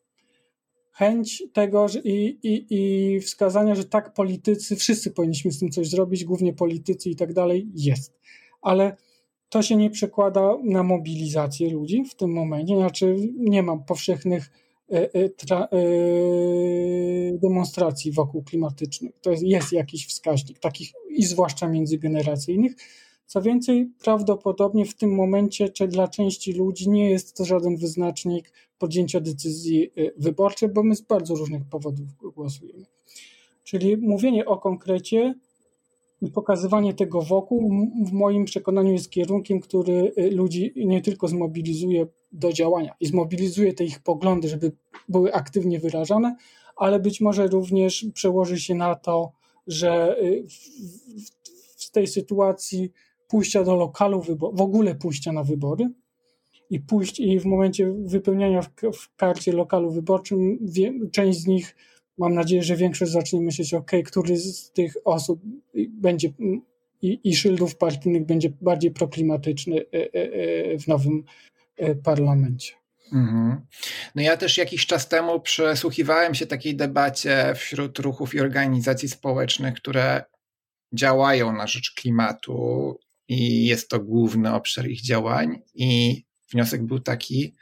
Chęć tego że i, i, i wskazania, że tak politycy, wszyscy powinniśmy z tym coś zrobić, głównie politycy i tak dalej, jest. Ale to się nie przekłada na mobilizację ludzi w tym momencie, znaczy nie mam powszechnych e, e, tra, e, demonstracji wokół klimatycznych. To jest, jest jakiś wskaźnik, takich i zwłaszcza międzygeneracyjnych, co więcej, prawdopodobnie w tym momencie, czy dla części ludzi nie jest to żaden wyznacznik podjęcia decyzji y, wyborczej, bo my z bardzo różnych powodów głosujemy. Czyli mówienie o konkrecie i pokazywanie tego wokół, w moim przekonaniu, jest kierunkiem, który y, ludzi nie tylko zmobilizuje do działania i zmobilizuje te ich poglądy, żeby były aktywnie wyrażane, ale być może również przełoży się na to, że y, w, tej sytuacji pójścia do lokalu, w ogóle pójścia na wybory i pójść i w momencie wypełniania w, w karcie lokalu wyborczym wie, część z nich, mam nadzieję, że większość zacznie myśleć, ok, który z tych osób będzie i, i szyldów partyjnych będzie bardziej proklimatyczny e, e, e, w nowym parlamencie. Mhm. No ja też jakiś czas temu przesłuchiwałem się takiej debacie wśród ruchów i organizacji społecznych, które działają na rzecz klimatu i jest to główny obszar ich działań. I wniosek był taki: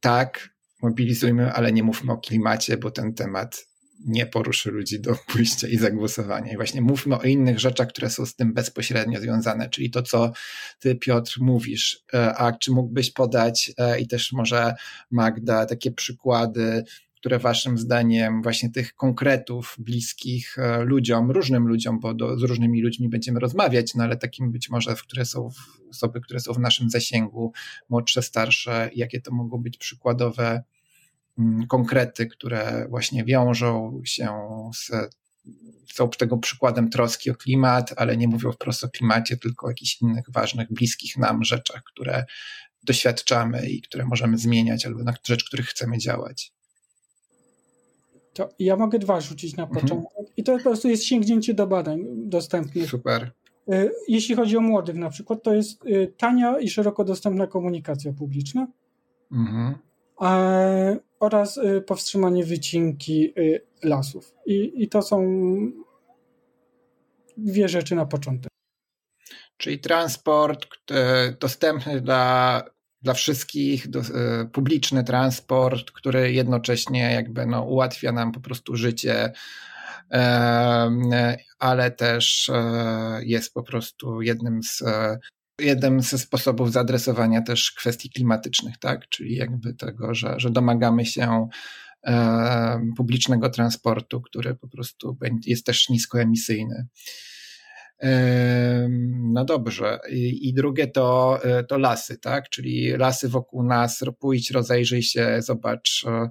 tak, mobilizujmy, ale nie mówmy o klimacie, bo ten temat nie poruszy ludzi do pójścia i zagłosowania. I właśnie mówmy o innych rzeczach, które są z tym bezpośrednio związane, czyli to, co ty, Piotr, mówisz. E, a czy mógłbyś podać e, i też może Magda takie przykłady które waszym zdaniem właśnie tych konkretów bliskich e, ludziom, różnym ludziom, bo do, z różnymi ludźmi będziemy rozmawiać, no ale takim być może, które są w, osoby, które są w naszym zasięgu, młodsze, starsze, jakie to mogą być przykładowe mm, konkrety, które właśnie wiążą się z są tego przykładem troski o klimat, ale nie mówią wprost o klimacie, tylko o jakichś innych ważnych, bliskich nam rzeczach, które doświadczamy i które możemy zmieniać, albo na rzecz których chcemy działać. To ja mogę dwa rzucić na mhm. początek. Mhm. I to po prostu jest sięgnięcie do badań dostępnych. Super. E, jeśli chodzi o młodych na przykład, to jest e, tania i szeroko dostępna komunikacja publiczna mhm. oraz e, powstrzymanie wycinki lasów. I, I to są dwie rzeczy na początek. Czyli transport dostępny dla dla wszystkich, do, publiczny transport, który jednocześnie jakby no, ułatwia nam po prostu życie, ale też jest po prostu jednym z jednym ze sposobów zaadresowania też kwestii klimatycznych, tak? Czyli jakby tego, że, że domagamy się e, publicznego transportu, który po prostu jest też niskoemisyjny. No dobrze. I, drugie to, e, to lasy, tak? Czyli lasy wokół nas, pójdź, rozejrzyj się, zobacz e,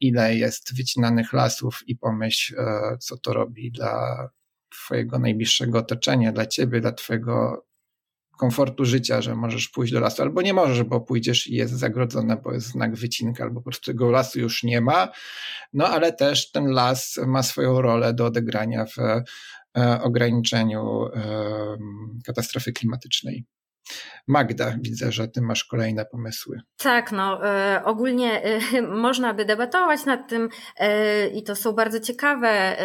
ile jest wycinanych lasów i pomyśl, e, co to robi dla Twojego najbliższego otoczenia, dla Ciebie, dla Twojego komfortu życia, że możesz pójść do lasu, albo nie możesz, bo pójdziesz i jest zagrodzone, bo jest znak wycinka, albo po prostu tego lasu już nie ma. No ale też ten las ma swoją rolę do odegrania w ograniczeniu katastrofy klimatycznej. Magda, widzę, że ty masz kolejne pomysły. Tak, no e, ogólnie e, można by debatować nad tym e, i to są bardzo ciekawe,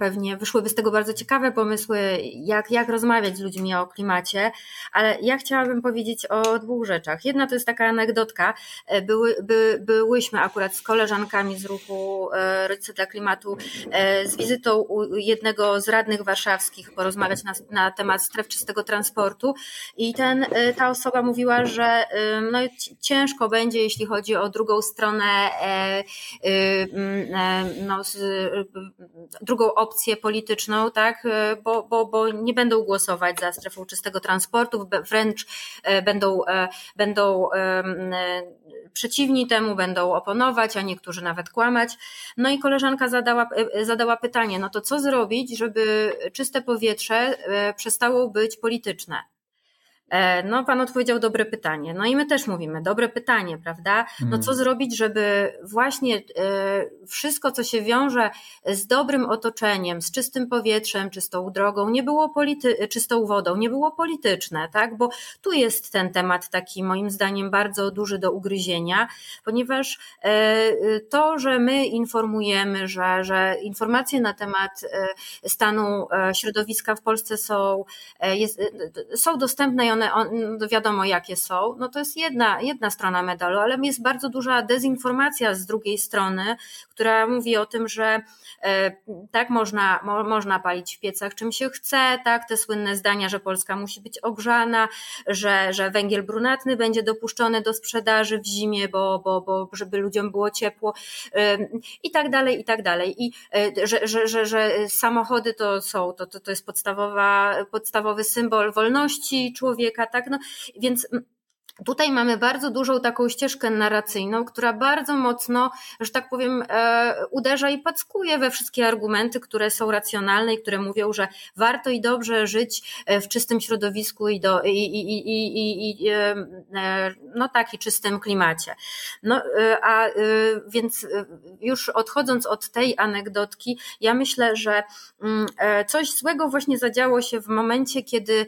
pewnie wyszłyby z tego bardzo ciekawe pomysły, jak, jak rozmawiać z ludźmi o klimacie, ale ja chciałabym powiedzieć o dwóch rzeczach. Jedna to jest taka anegdotka. Były, by, byłyśmy akurat z koleżankami z ruchu Rodzice dla Klimatu z wizytą u jednego z radnych warszawskich porozmawiać na, na temat stref czystego transportu i ten, y, ta osoba mówiła, że no, ciężko będzie, jeśli chodzi o drugą stronę, e, y, mm, e, no, drugą opcję polityczną, tak, e, bo, bo, bo nie będą głosować za strefą czystego transportu, wręcz będą, będą przeciwni temu, będą oponować, a niektórzy nawet kłamać. No i koleżanka zadała, zadała pytanie, no to co zrobić, żeby czyste powietrze przestało być polityczne? E, no, pan odpowiedział dobre pytanie. No i my też mówimy, dobre pytanie, prawda? No co mm. zrobić, żeby właśnie e, wszystko, co się wiąże z dobrym otoczeniem, z czystym powietrzem, czystą drogą, nie było polity- czystą wodą, nie było polityczne, tak? Bo tu jest ten temat taki moim zdaniem bardzo duży do ugryzienia, ponieważ e, to, że my informujemy, że, że informacje na temat stanu środowiska w Polsce są, jest, są dostępne i one one no wiadomo jakie są, no to jest jedna, jedna strona medalu, ale jest bardzo duża dezinformacja z drugiej strony, która mówi o tym, że e, tak można, mo, można palić w piecach czym się chce, tak, te słynne zdania, że Polska musi być ogrzana, że, że węgiel brunatny będzie dopuszczony do sprzedaży w zimie, bo, bo, bo żeby ludziom było ciepło i tak dalej, i tak dalej. I e, że, że, że, że samochody to są, to, to, to jest podstawowa, podstawowy symbol wolności człowieka, tak, no więc Tutaj mamy bardzo dużą taką ścieżkę narracyjną, która bardzo mocno, że tak powiem, e, uderza i packuje we wszystkie argumenty, które są racjonalne i które mówią, że warto i dobrze żyć e, w czystym środowisku i, do, i, i, i, i e, no tak, i czystym klimacie. No, a więc już odchodząc od tej anegdotki, ja myślę, że mm, coś złego właśnie zadziało się w momencie, kiedy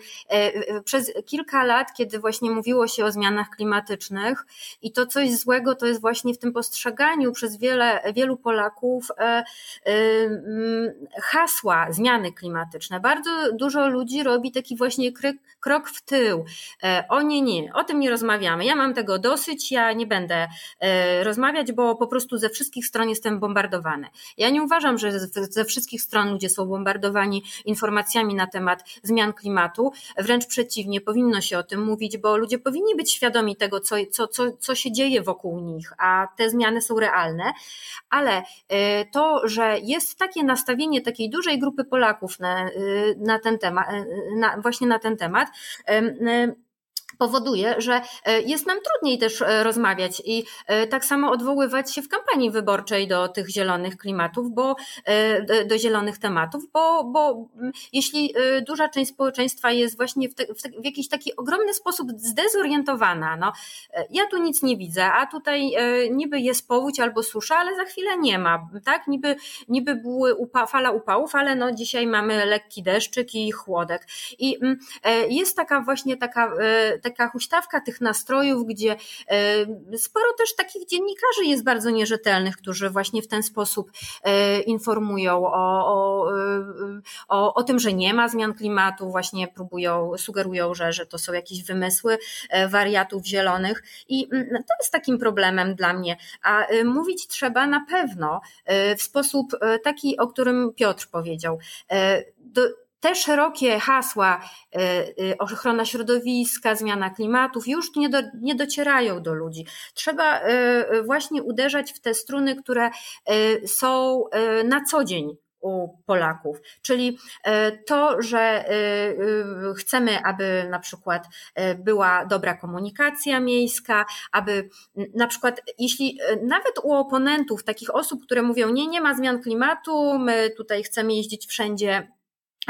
przez kilka lat, kiedy właśnie mówiło się o zmianach klimatycznych i to coś złego to jest właśnie w tym postrzeganiu przez wiele, wielu Polaków e, e, mm, hasła zmiany klimatyczne. Bardzo dużo ludzi robi taki właśnie krok w tył. E, o nie, nie, o tym nie rozmawiamy. Ja mam tego dosyć, ja nie będę rozmawiać, bo po prostu ze wszystkich stron jestem bombardowany. Ja nie uważam, że ze wszystkich stron ludzie są bombardowani informacjami na temat zmian klimatu. Wręcz przeciwnie, powinno się o tym mówić, bo ludzie powinni być być świadomi tego, co, co, co, co się dzieje wokół nich, a te zmiany są realne, ale y, to, że jest takie nastawienie takiej dużej grupy Polaków na, y, na ten temat, y, na, właśnie na ten temat, powoduje, że e, jest nam trudniej też e, rozmawiać i e, tak samo odwoływać się w kampanii wyborczej do tych zielonych klimatów, bo do zielonych tematów, bo, bo jeśli duża część społeczeństwa jest właśnie w, te, w, jakiś taki ogromny sposób zdezorientowana, no ja tu nic nie widzę, a tutaj niby jest powódź albo susza, ale za chwilę nie ma, tak? Niby, niby były upa, fala upałów, ale no dzisiaj mamy lekki deszczyk i chłodek. I jest taka właśnie taka taka huśtawka tych nastrojów, gdzie sporo też takich dziennikarzy jest bardzo nierzetelnych, którzy właśnie w ten sposób informują o, o, o, o tym, że nie ma zmian klimatu, właśnie próbują, sugerują, że, że to są jakieś wymysły wariatów zielonych i mm, to jest takim problemem dla mnie. A mówić trzeba na pewno w sposób taki, o którym Piotr powiedział. Te szerokie hasła y, y, ochrona środowiska, zmiana klimatów już nie, do, nie docierają do ludzi. Trzeba y, właśnie uderzać w te struny, które są na co dzień u Polaków. Czyli to, że chcemy, aby na przykład była dobra komunikacja miejska, aby na przykład, jeśli nawet u oponentów, takich osób, które mówią, nie, nie ma zmian klimatu, my tutaj chcemy jeździć wszędzie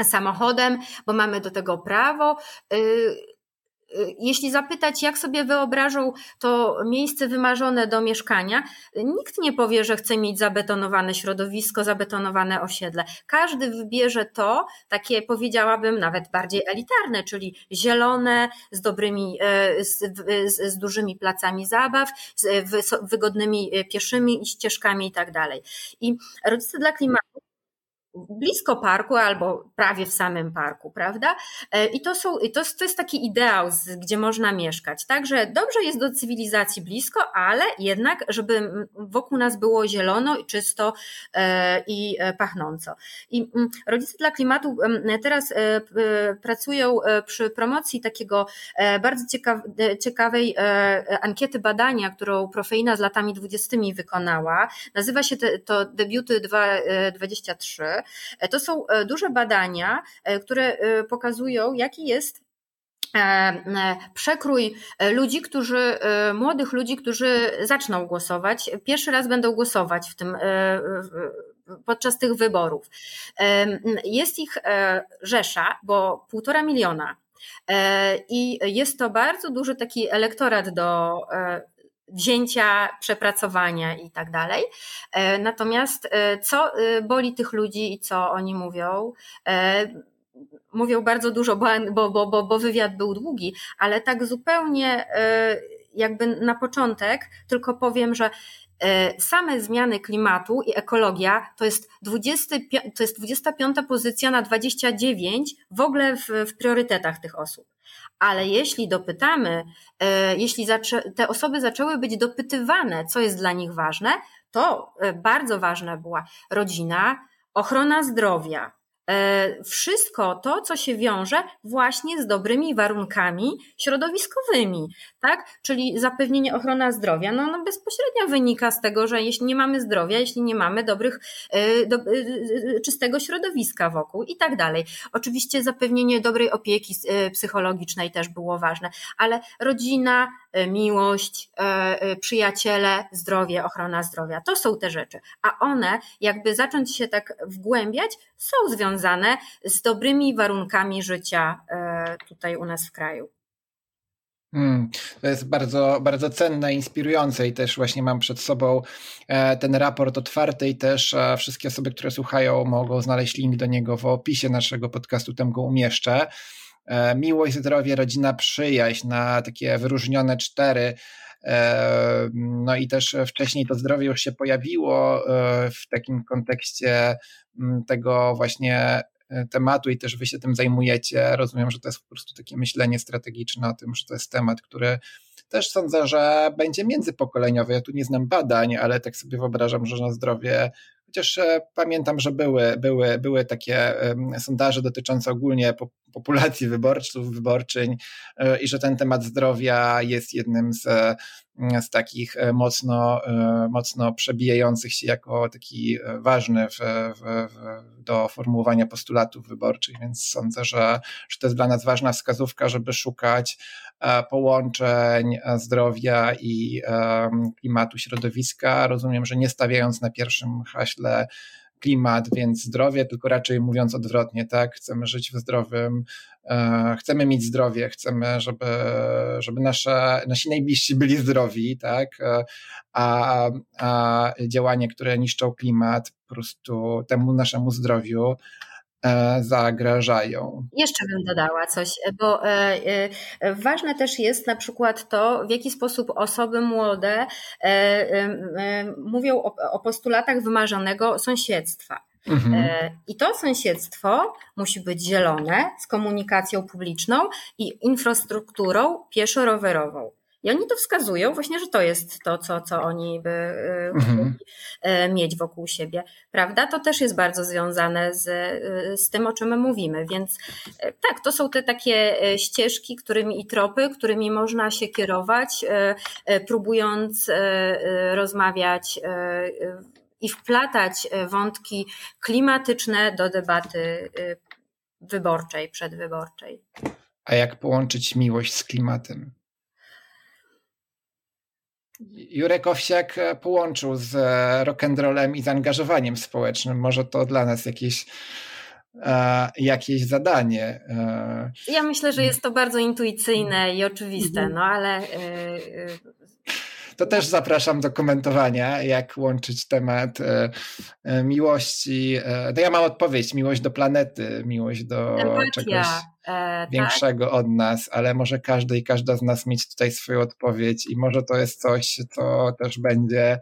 samochodem, bo mamy do tego prawo. Y, y, jeśli zapytać, jak sobie wyobrażą to miejsce wymarzone do mieszkania, nikt nie powie, że chce mieć zabetonowane środowisko, zabetonowane osiedle. Każdy wybierze to, takie powiedziałabym nawet bardziej elitarne, czyli zielone, z dobrymi, e, z, z, z dużymi placami zabaw, z wygodnymi e, pieszymi ścieżkami i tak dalej. I rodzice dla klimatu blisko parku albo prawie w samym parku, prawda? E, I to, są, to, to jest taki ideał, gdzie można mieszkać. Także dobrze jest do cywilizacji blisko, ale jednak, żeby wokół nas było zielono i czysto e, i e, pachnąco. I rodzice dla klimatu teraz pracują przy promocji takiego bardzo ciekawej ankiety badania, którą Profeina z latami dwudziestymi wykonała. Nazywa się to Debiuty 223 E, to są e, duże badania, e, które pokazują, jaki jest przekrój ludzi, którzy, młodych ludzi, którzy zaczną głosować, pierwszy raz będą głosować w tym, podczas tych wyborów. Jest ich rzesza, bo półtora miliona. I jest to bardzo duży taki elektorat do wzięcia, przepracowania i tak dalej. E, natomiast e, co e, boli tych ludzi i co oni mówią? Mówią bardzo dużo, bo, bo, bo, bo wywiad był długi, ale tak zupełnie jakby na początek tylko powiem, że same zmiany klimatu i ekologia to jest, 20, to jest 25 pozycja na 29 w ogóle w, w priorytetach tych osób ale jeśli dopytamy, e, jeśli te osoby zaczęły być dopytywane, co jest dla nich ważne, to e, bardzo ważna była rodzina, ochrona zdrowia, wszystko to, co się wiąże właśnie z dobrymi warunkami środowiskowymi, tak? Czyli zapewnienie ochrona zdrowia, no, no bezpośrednio wynika z tego, że jeśli nie mamy zdrowia, jeśli nie mamy dobrych, e, do, e, czystego środowiska wokół i tak dalej. Oczywiście zapewnienie dobrej opieki psychologicznej też było ważne, ale rodzina, miłość, przyjaciele, zdrowie, ochrona zdrowia, to są te rzeczy, a one jakby zacząć się tak wgłębiać, są związane z dobrymi warunkami życia e, tutaj u nas w kraju. Hmm, to jest bardzo, bardzo cenne, inspirujące i też właśnie mam przed sobą e, ten raport otwarty i też e, wszystkie osoby, które słuchają mogą znaleźć link do niego w opisie naszego podcastu, tam go umieszczę. Miłość, zdrowie, rodzina, przyjaźń na takie wyróżnione cztery no i też wcześniej to zdrowie już się pojawiło w takim kontekście tego właśnie e, tematu i też wy się tym zajmujecie. Rozumiem, że to jest po prostu takie myślenie strategiczne o tym, że to jest temat, który też sądzę, że będzie międzypokoleniowy. Ja tu nie znam badań, ale tak sobie wyobrażam, że na zdrowie chociaż e, pamiętam, że były, były, były takie sondaże dotyczące ogólnie populacji wyborców, wyborczyń e, i że ten temat zdrowia jest jednym z z takich e, mocno, e, mocno przebijających się jako taki e, ważny w, w, do formułowania postulatów wyborczych, więc sądzę, że, że to jest dla nas ważna wskazówka, żeby szukać połączeń zdrowia i klimatu środowiska. Rozumiem, że nie stawiając na pierwszym haśle klimat, więc zdrowie, tylko raczej mówiąc odwrotnie, tak? Chcemy żyć w zdrowym, e, chcemy mieć zdrowie, chcemy, żeby, żeby nasze, nasi najbliżsi byli zdrowi, tak? E, a, a działania, które niszczą klimat, po prostu temu naszemu zdrowiu e, zagrażają. Jeszcze bym dodała coś, bo e, ważne też jest na przykład to, w jaki sposób osoby młode mówią o postulatach wymarzonego sąsiedztwa. Mhm. I to sąsiedztwo musi być zielone, z komunikacją publiczną i infrastrukturą pieszo-rowerową. I oni to wskazują właśnie, że to jest to, co, co oni by e, mhm. chcieli mieć wokół siebie, prawda? To też jest bardzo związane z, e, z tym, o czym my mówimy. Więc tak, to są te takie ścieżki, którymi i tropy, którymi można się kierować, próbując rozmawiać i wplatać wątki klimatyczne do debaty wyborczej, przedwyborczej. A jak połączyć miłość z klimatem? Jurek Owsiak e, połączył z e, rock'n'rollem i zaangażowaniem społecznym. Może to dla nas jakieś, e, jakieś zadanie. Ja myślę, że jest to bardzo intuicyjne i oczywiste, mhm. no ale to też zapraszam do komentowania, jak łączyć temat miłości. No ja mam odpowiedź, miłość do planety, miłość do Empatia. czegoś tak. większego tak? od nas, ale może każdy i każda z nas mieć tutaj swoją odpowiedź i może to jest coś, co też będzie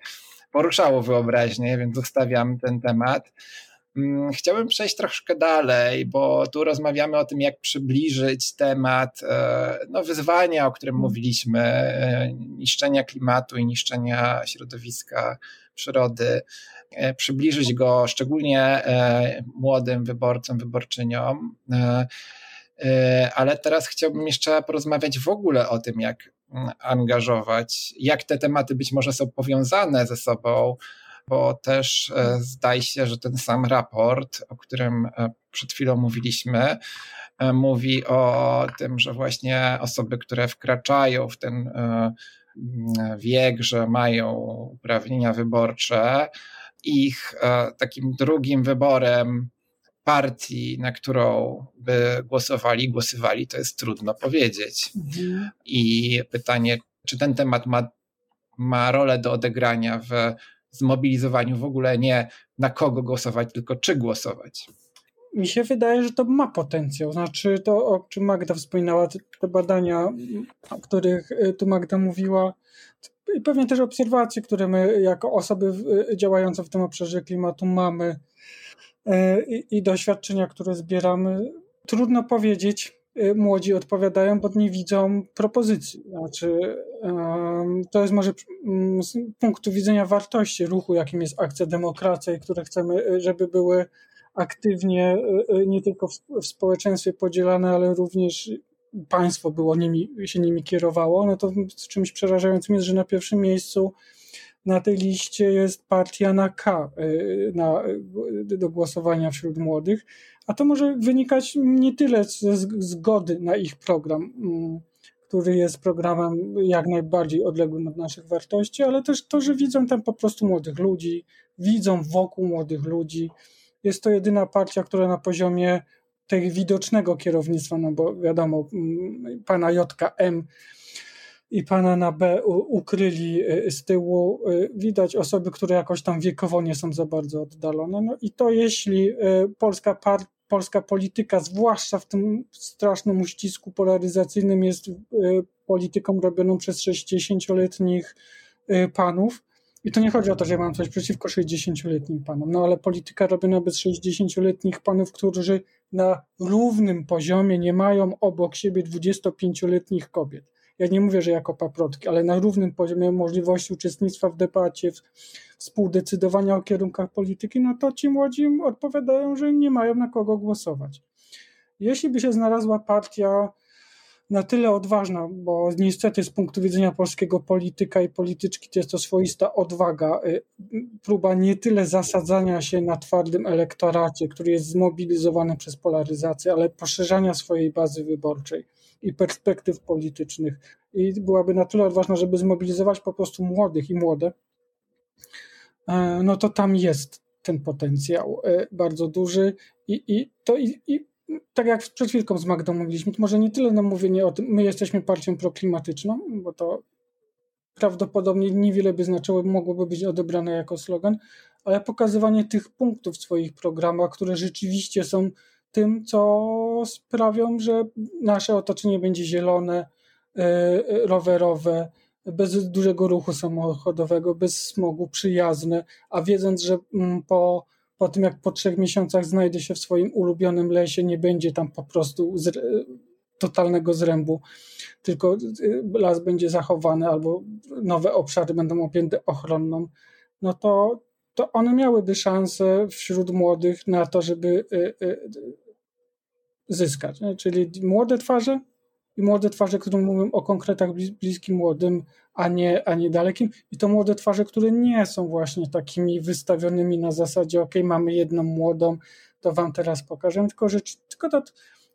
poruszało wyobraźnię, więc zostawiam ten temat. Mm, chciałbym przejść troszkę dalej, bo tu rozmawiamy o tym, jak przybliżyć temat e, no, wyzwania, o którym mhm. mówiliśmy, e, niszczenia klimatu i niszczenia środowiska, przyrody, e, przybliżyć go szczególnie młodym wyborcom, wyborczyniom. Ale teraz chciałbym jeszcze porozmawiać w ogóle o tym, jak mm, angażować, jak te tematy być może są powiązane ze sobą bo też e, zdaje się, że ten sam raport, o którym e, przed chwilą mówiliśmy, e, mówi o tym, że właśnie osoby, które wkraczają w ten wiek, że mają uprawnienia wyborcze, ich takim drugim wyborem partii, na którą by głosowali, głosowali, to jest trudno powiedzieć. Mhm. I pytanie, czy ten temat ma, ma rolę do odegrania w zmobilizowaniu w ogóle nie na kogo głosować, tylko czy głosować. Mi się wydaje, że to ma potencjał. Znaczy to, o czym Magda wspominała, te, badania, o których y, tu Magda mówiła, i pewnie też obserwacje, które my jako osoby y, działające w tym obszarze klimatu mamy i, i doświadczenia, które zbieramy. Trudno powiedzieć, Y, młodzi odpowiadają, bo nie widzą propozycji. Znaczy, to jest może mm, z punktu widzenia wartości ruchu, jakim jest akcja demokracja i które chcemy, y, żeby były aktywnie nie tylko w, społeczeństwie podzielane, ale również państwo było nimi, się nimi kierowało, no to czymś przerażającym jest, że na pierwszym miejscu na tej liście jest partia na K na, do głosowania wśród młodych a to może wynikać nie tyle ze zgody na ich program, mm, który jest programem jak najbardziej odległym od naszych wartości, ale też to, że widzą tam po prostu młodych ludzi, widzą wokół młodych ludzi. Jest to jedyna partia, która na poziomie tego widocznego kierownictwa, no bo wiadomo, mm, pana JKM i pana na B ukryli y, z tyłu. Y, widać osoby, które jakoś tam wiekowo nie są za bardzo oddalone. No i to jeśli y, polska, polska polityka, zwłaszcza w tym strasznym uścisku polaryzacyjnym, jest polityką robioną przez 60-letnich panów, i to nie chodzi o to, że mam coś przeciwko 60-letnim panom, no ale polityka robiona bez 60-letnich panów, którzy na równym poziomie nie mają obok siebie 25-letnich kobiet ja nie mówię, że jako paprotki, ale na równym poziomie możliwości uczestnictwa w debacie, współdecydowania o kierunkach polityki, no to ci młodzi odpowiadają, że nie mają na kogo głosować. Jeśli by się znalazła partia na tyle odważna, bo niestety z punktu widzenia polskiego polityka i polityczki to jest to swoista odwaga, y, próba nie tyle zasadzania się na twardym elektoracie, który jest zmobilizowany przez polaryzację, ale poszerzania swojej bazy wyborczej i perspektyw politycznych. I byłaby na tyle odważna, żeby zmobilizować po prostu młodych i młode, e, no to tam jest ten potencjał e, bardzo duży i, i to i, i tak jak przed chwilką z Magdą mówiliśmy, to może nie tyle na mówienie o tym, my jesteśmy partią proklimatyczną, bo to prawdopodobnie niewiele by znaczyło, mogłoby być odebrane jako slogan, ale pokazywanie tych punktów w swoich programach, które rzeczywiście są tym, co sprawią, że nasze otoczenie będzie zielone, rowerowe, bez dużego ruchu samochodowego, bez smogu, przyjazne, a wiedząc, że mm, po, po tym jak po trzech miesiącach znajdę się w swoim ulubionym lesie, nie będzie tam po prostu z, totalnego zrębu, tylko las będzie zachowany albo nowe obszary będą objęte ochronną, no to, to one miałyby szansę wśród młodych na to, żeby zyskać. Czyli młode twarze, i młode twarze, które mówią o konkretach bliskim młodym, a nie, a nie dalekim. I to młode twarze, które nie są właśnie takimi wystawionymi na zasadzie, ok, mamy jedną młodą, to wam teraz pokażę, tylko że tylko to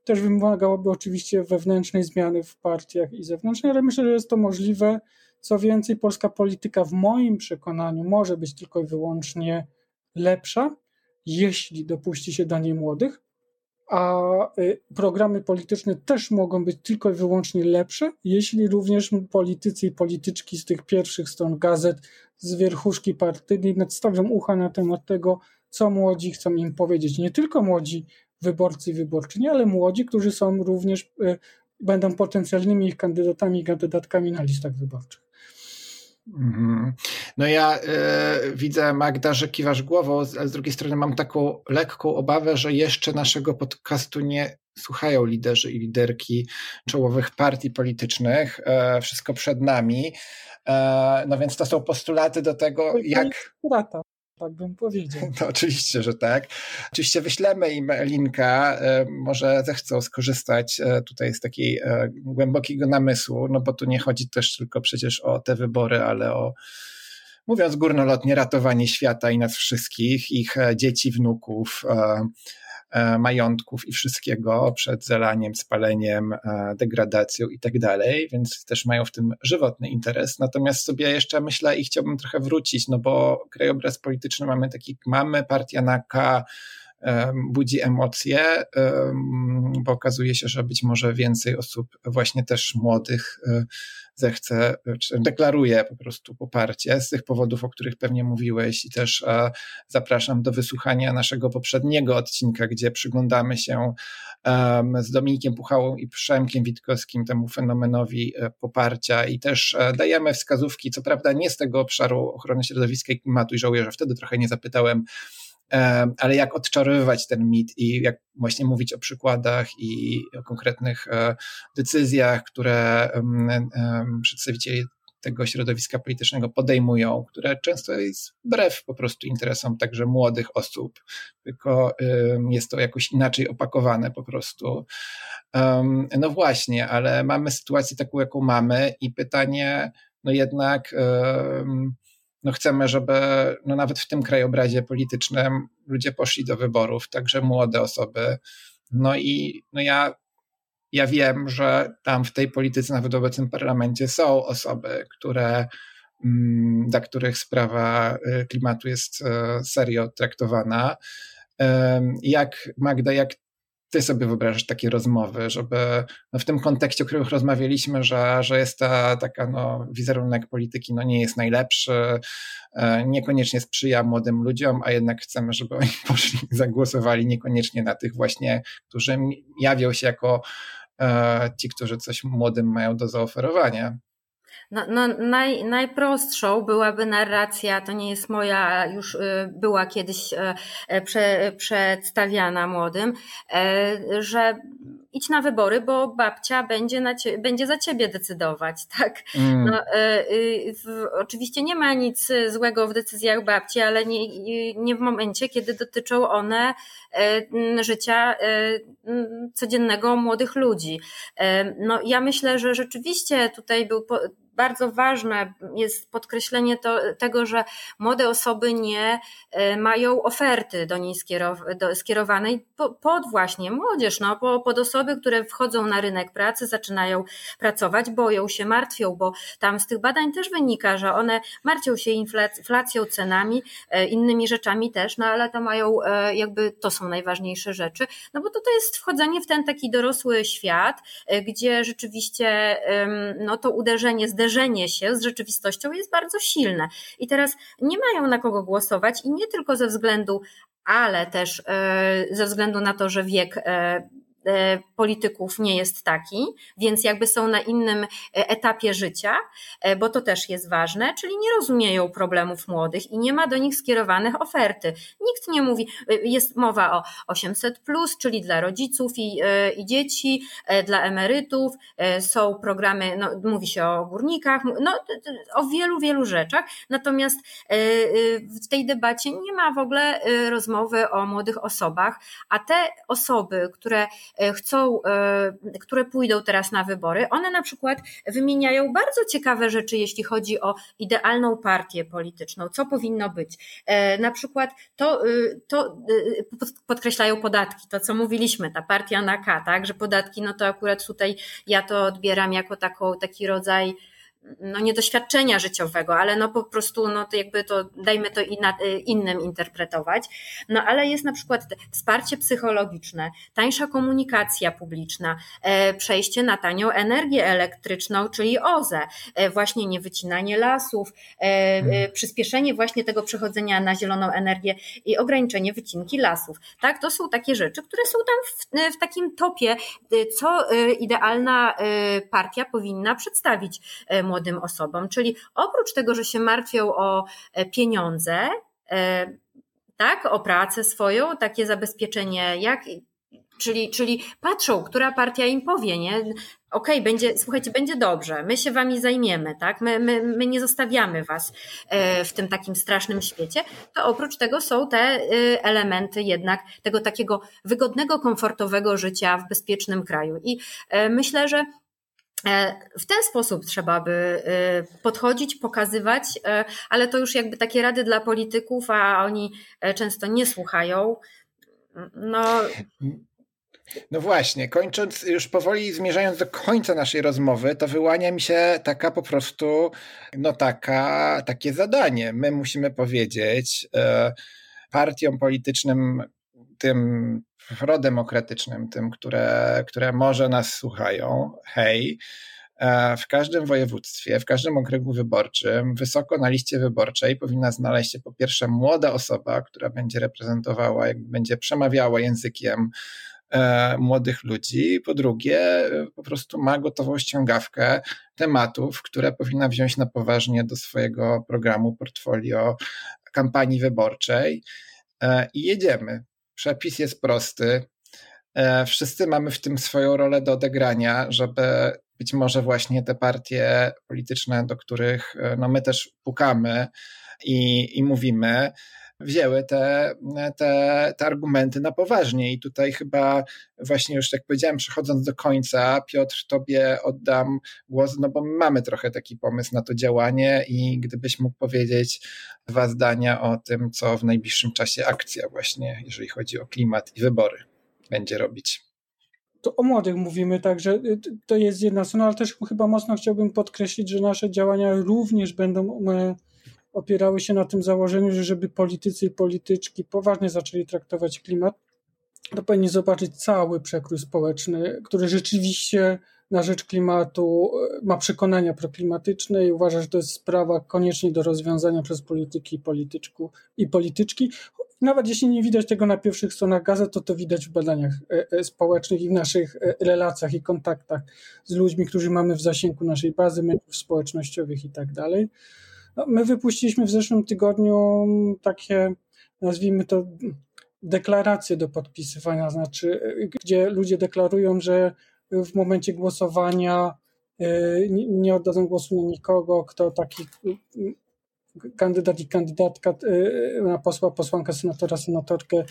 też wymagałoby oczywiście wewnętrznej zmiany w partiach i zewnętrznej, ale myślę, że jest to możliwe. Co więcej, polska polityka w moim przekonaniu może być tylko i wyłącznie lepsza, jeśli dopuści się do niej młodych, a y, programy polityczne też mogą być tylko i wyłącznie lepsze, jeśli również politycy i polityczki z tych pierwszych stron gazet, z wierchuszki partyjnej nadstawią ucha na temat tego, co młodzi chcą im powiedzieć. Nie tylko młodzi wyborcy i wyborczyni, ale młodzi, którzy są również, y, będą potencjalnymi ich kandydatami i kandydatkami na listach wyborczych. Mhm. No ja y, widzę, Magda, że kiwasz głową, ale z drugiej strony mam taką lekką obawę, że jeszcze naszego podcastu nie słuchają liderzy i liderki czołowych partii politycznych. E, wszystko przed nami. E, no więc to są postulaty do tego, jak tak bym powiedział. To oczywiście, że tak. Oczywiście wyślemy im linka, e, może zechcą skorzystać e, tutaj z takiej e, głębokiego namysłu, no bo tu nie chodzi też tylko przecież o te wybory, ale o mówiąc górnolotnie, ratowanie świata i nas wszystkich, ich dzieci, wnuków, majątków i wszystkiego przed zalaniem, spaleniem, e, degradacją i tak dalej, więc też mają w tym żywotny interes. Natomiast sobie jeszcze myślę i chciałbym trochę wrócić, no bo krajobraz polityczny mamy taki, mamy partia na K, budzi emocje, bo okazuje się, że być może więcej osób, właśnie też młodych, e, zechce, czy deklaruje po prostu poparcie z tych powodów, o których pewnie mówiłeś. I też e, zapraszam do wysłuchania naszego poprzedniego odcinka, gdzie przyglądamy się z Dominikiem Puchałą i Przemkiem Witkowskim temu fenomenowi e, poparcia. I też dajemy wskazówki, co prawda nie z tego obszaru ochrony środowiska i klimatu i żałuję, że wtedy trochę nie zapytałem ale jak odczarowywać ten mit i jak właśnie mówić o przykładach i o konkretnych e, decyzjach, które przedstawiciele tego środowiska politycznego podejmują, które często jest wbrew po prostu interesom także młodych osób, tylko jest to jakoś inaczej opakowane po prostu. No właśnie, ale mamy sytuację taką, jaką mamy i pytanie, no jednak no chcemy, żeby no nawet w tym krajobrazie politycznym ludzie poszli do wyborów, także młode osoby. No i no ja, ja wiem, że tam w tej polityce, nawet w obecnym parlamencie są osoby, które, mm, dla których sprawa y, klimatu jest y, serio traktowana. Jak Magda, jak ty sobie wyobrażasz takie rozmowy, żeby no w tym kontekście, o którym rozmawialiśmy, że, że jest ta taka no, wizerunek polityki no, nie jest najlepszy, e, niekoniecznie sprzyja młodym ludziom, a jednak chcemy, żeby oni poszli, zagłosowali niekoniecznie na tych właśnie, którzy jawią się jako e, ci, którzy coś młodym mają do zaoferowania. No, no naj, najprostszą byłaby narracja, to nie jest moja, już y, była kiedyś e, e, prze, przedstawiana młodym, e, że idź na wybory, bo babcia będzie, na cie, będzie za ciebie decydować, tak? Mm. No, w, oczywiście nie ma nic złego w decyzjach babci, ale nie, nie w momencie, kiedy dotyczą one życia codziennego młodych ludzi. No, ja myślę, że rzeczywiście tutaj był bardzo ważne jest podkreślenie to, tego, że młode osoby nie e, mają oferty do niej do, skierowanej pod właśnie młodzież, no, pod osoby, które wchodzą na rynek pracy, zaczynają pracować, boją się, martwią, bo tam z tych badań też wynika, że one martwią się inflacją, cenami, e, innymi rzeczami też, no ale to mają e, jakby, to są najważniejsze rzeczy, no bo to, to jest wchodzenie w ten taki dorosły świat, gdzie rzeczywiście no to uderzenie, zderzenie zderzenie się z rzeczywistością jest bardzo silne. I teraz nie mają na kogo głosować i nie tylko ze względu ale też ze względu na to, że wiek E, polityków nie jest taki, więc jakby są na innym e, etapie życia, e, bo to też jest ważne, czyli nie rozumieją problemów młodych i nie ma do nich skierowanych oferty. Nikt nie mówi, jest mowa o 800, czyli dla rodziców i, i dzieci, dla emerytów, są programy, no, mówi się o górnikach, no, o wielu, wielu rzeczach. Natomiast w tej debacie nie ma w ogóle rozmowy o młodych osobach, a te osoby, które E, chcą, e, które pójdą teraz na wybory, one na przykład wymieniają bardzo ciekawe rzeczy, jeśli chodzi o idealną partię polityczną, co powinno być. E, na przykład to, to podkreślają podatki, to co mówiliśmy, ta partia na K, tak, że podatki, no to akurat tutaj ja to odbieram jako taką, taki rodzaj no nie doświadczenia życiowego, ale no po prostu, no to jakby to, dajmy to y, innym interpretować. No ale jest na przykład wsparcie psychologiczne, tańsza komunikacja publiczna, e, przejście na tanią energię elektryczną, czyli OZE, e, właśnie niewycinanie lasów, e, hmm. przyspieszenie właśnie tego przechodzenia na zieloną energię i ograniczenie wycinki lasów. Tak, to są takie rzeczy, które są tam w, w takim topie, co idealna partia powinna przedstawić młodym osobom. Czyli oprócz tego, że się martwią o e, pieniądze, e, tak, o pracę swoją, takie zabezpieczenie, jak, czyli, czyli patrzą, która partia im powie, nie? Okej, okay, będzie, słuchajcie, będzie dobrze, my się wami zajmiemy, tak? My, my, my nie zostawiamy was e, w tym takim strasznym świecie. To oprócz tego są te elementy jednak tego takiego wygodnego, komfortowego życia w bezpiecznym kraju. I myślę, że w ten sposób trzeba by e, podchodzić, pokazywać, e, ale to już jakby takie rady dla polityków, a oni często nie słuchają. No. No właśnie, kończąc, już powoli zmierzając do końca naszej rozmowy, to wyłania mi się taka po prostu, no taka, takie zadanie. My musimy powiedzieć e, partiom politycznym, tym prodemokratycznym, tym, które, które może nas słuchają, hej, e, w każdym województwie, w każdym okręgu wyborczym, wysoko na liście wyborczej powinna znaleźć się po pierwsze młoda osoba, która będzie reprezentowała, będzie przemawiała językiem e, młodych ludzi. Po drugie, po prostu ma gotową ściągawkę tematów, które powinna wziąć na poważnie do swojego programu, portfolio kampanii wyborczej. E, I jedziemy. Przepis jest prosty. E, wszyscy mamy w tym swoją rolę do odegrania, żeby być może właśnie te partie polityczne, do których e, no my też pukamy i, i mówimy, wzięły te, te, te argumenty na poważnie. I tutaj chyba właśnie już jak powiedziałem, przechodząc do końca, Piotr, tobie oddam głos, no bo mamy trochę taki pomysł na to działanie i gdybyś mógł powiedzieć dwa zdania o tym, co w najbliższym czasie akcja właśnie, jeżeli chodzi o klimat i wybory, będzie robić to o młodych mówimy, także to jest jedna strona, ale też chyba mocno chciałbym podkreślić, że nasze działania również będą e, opierały się na tym założeniu, że żeby politycy i polityczki poważnie zaczęli traktować klimat, to powinni zobaczyć cały przekrój społeczny, który rzeczywiście na rzecz klimatu e, ma przekonania proklimatyczne i uważa, że to jest sprawa koniecznie do rozwiązania przez polityki i, polityczku, i polityczki. Nawet jeśli nie widać tego na pierwszych stronach gazet, to to widać w badaniach e, e, społecznych i w naszych relacjach i kontaktach z ludźmi, którzy mamy w zasięgu naszej bazy mediów społecznościowych i tak dalej. No, my wypuściliśmy w zeszłym tygodniu takie, nazwijmy to, deklaracje do podpisywania, znaczy, gdzie ludzie deklarują, że w momencie głosowania y, nie oddadzą głosu na nikogo, kto taki y, kandydat i kandydatka y, na posła, posłankę, senatora, senatorkę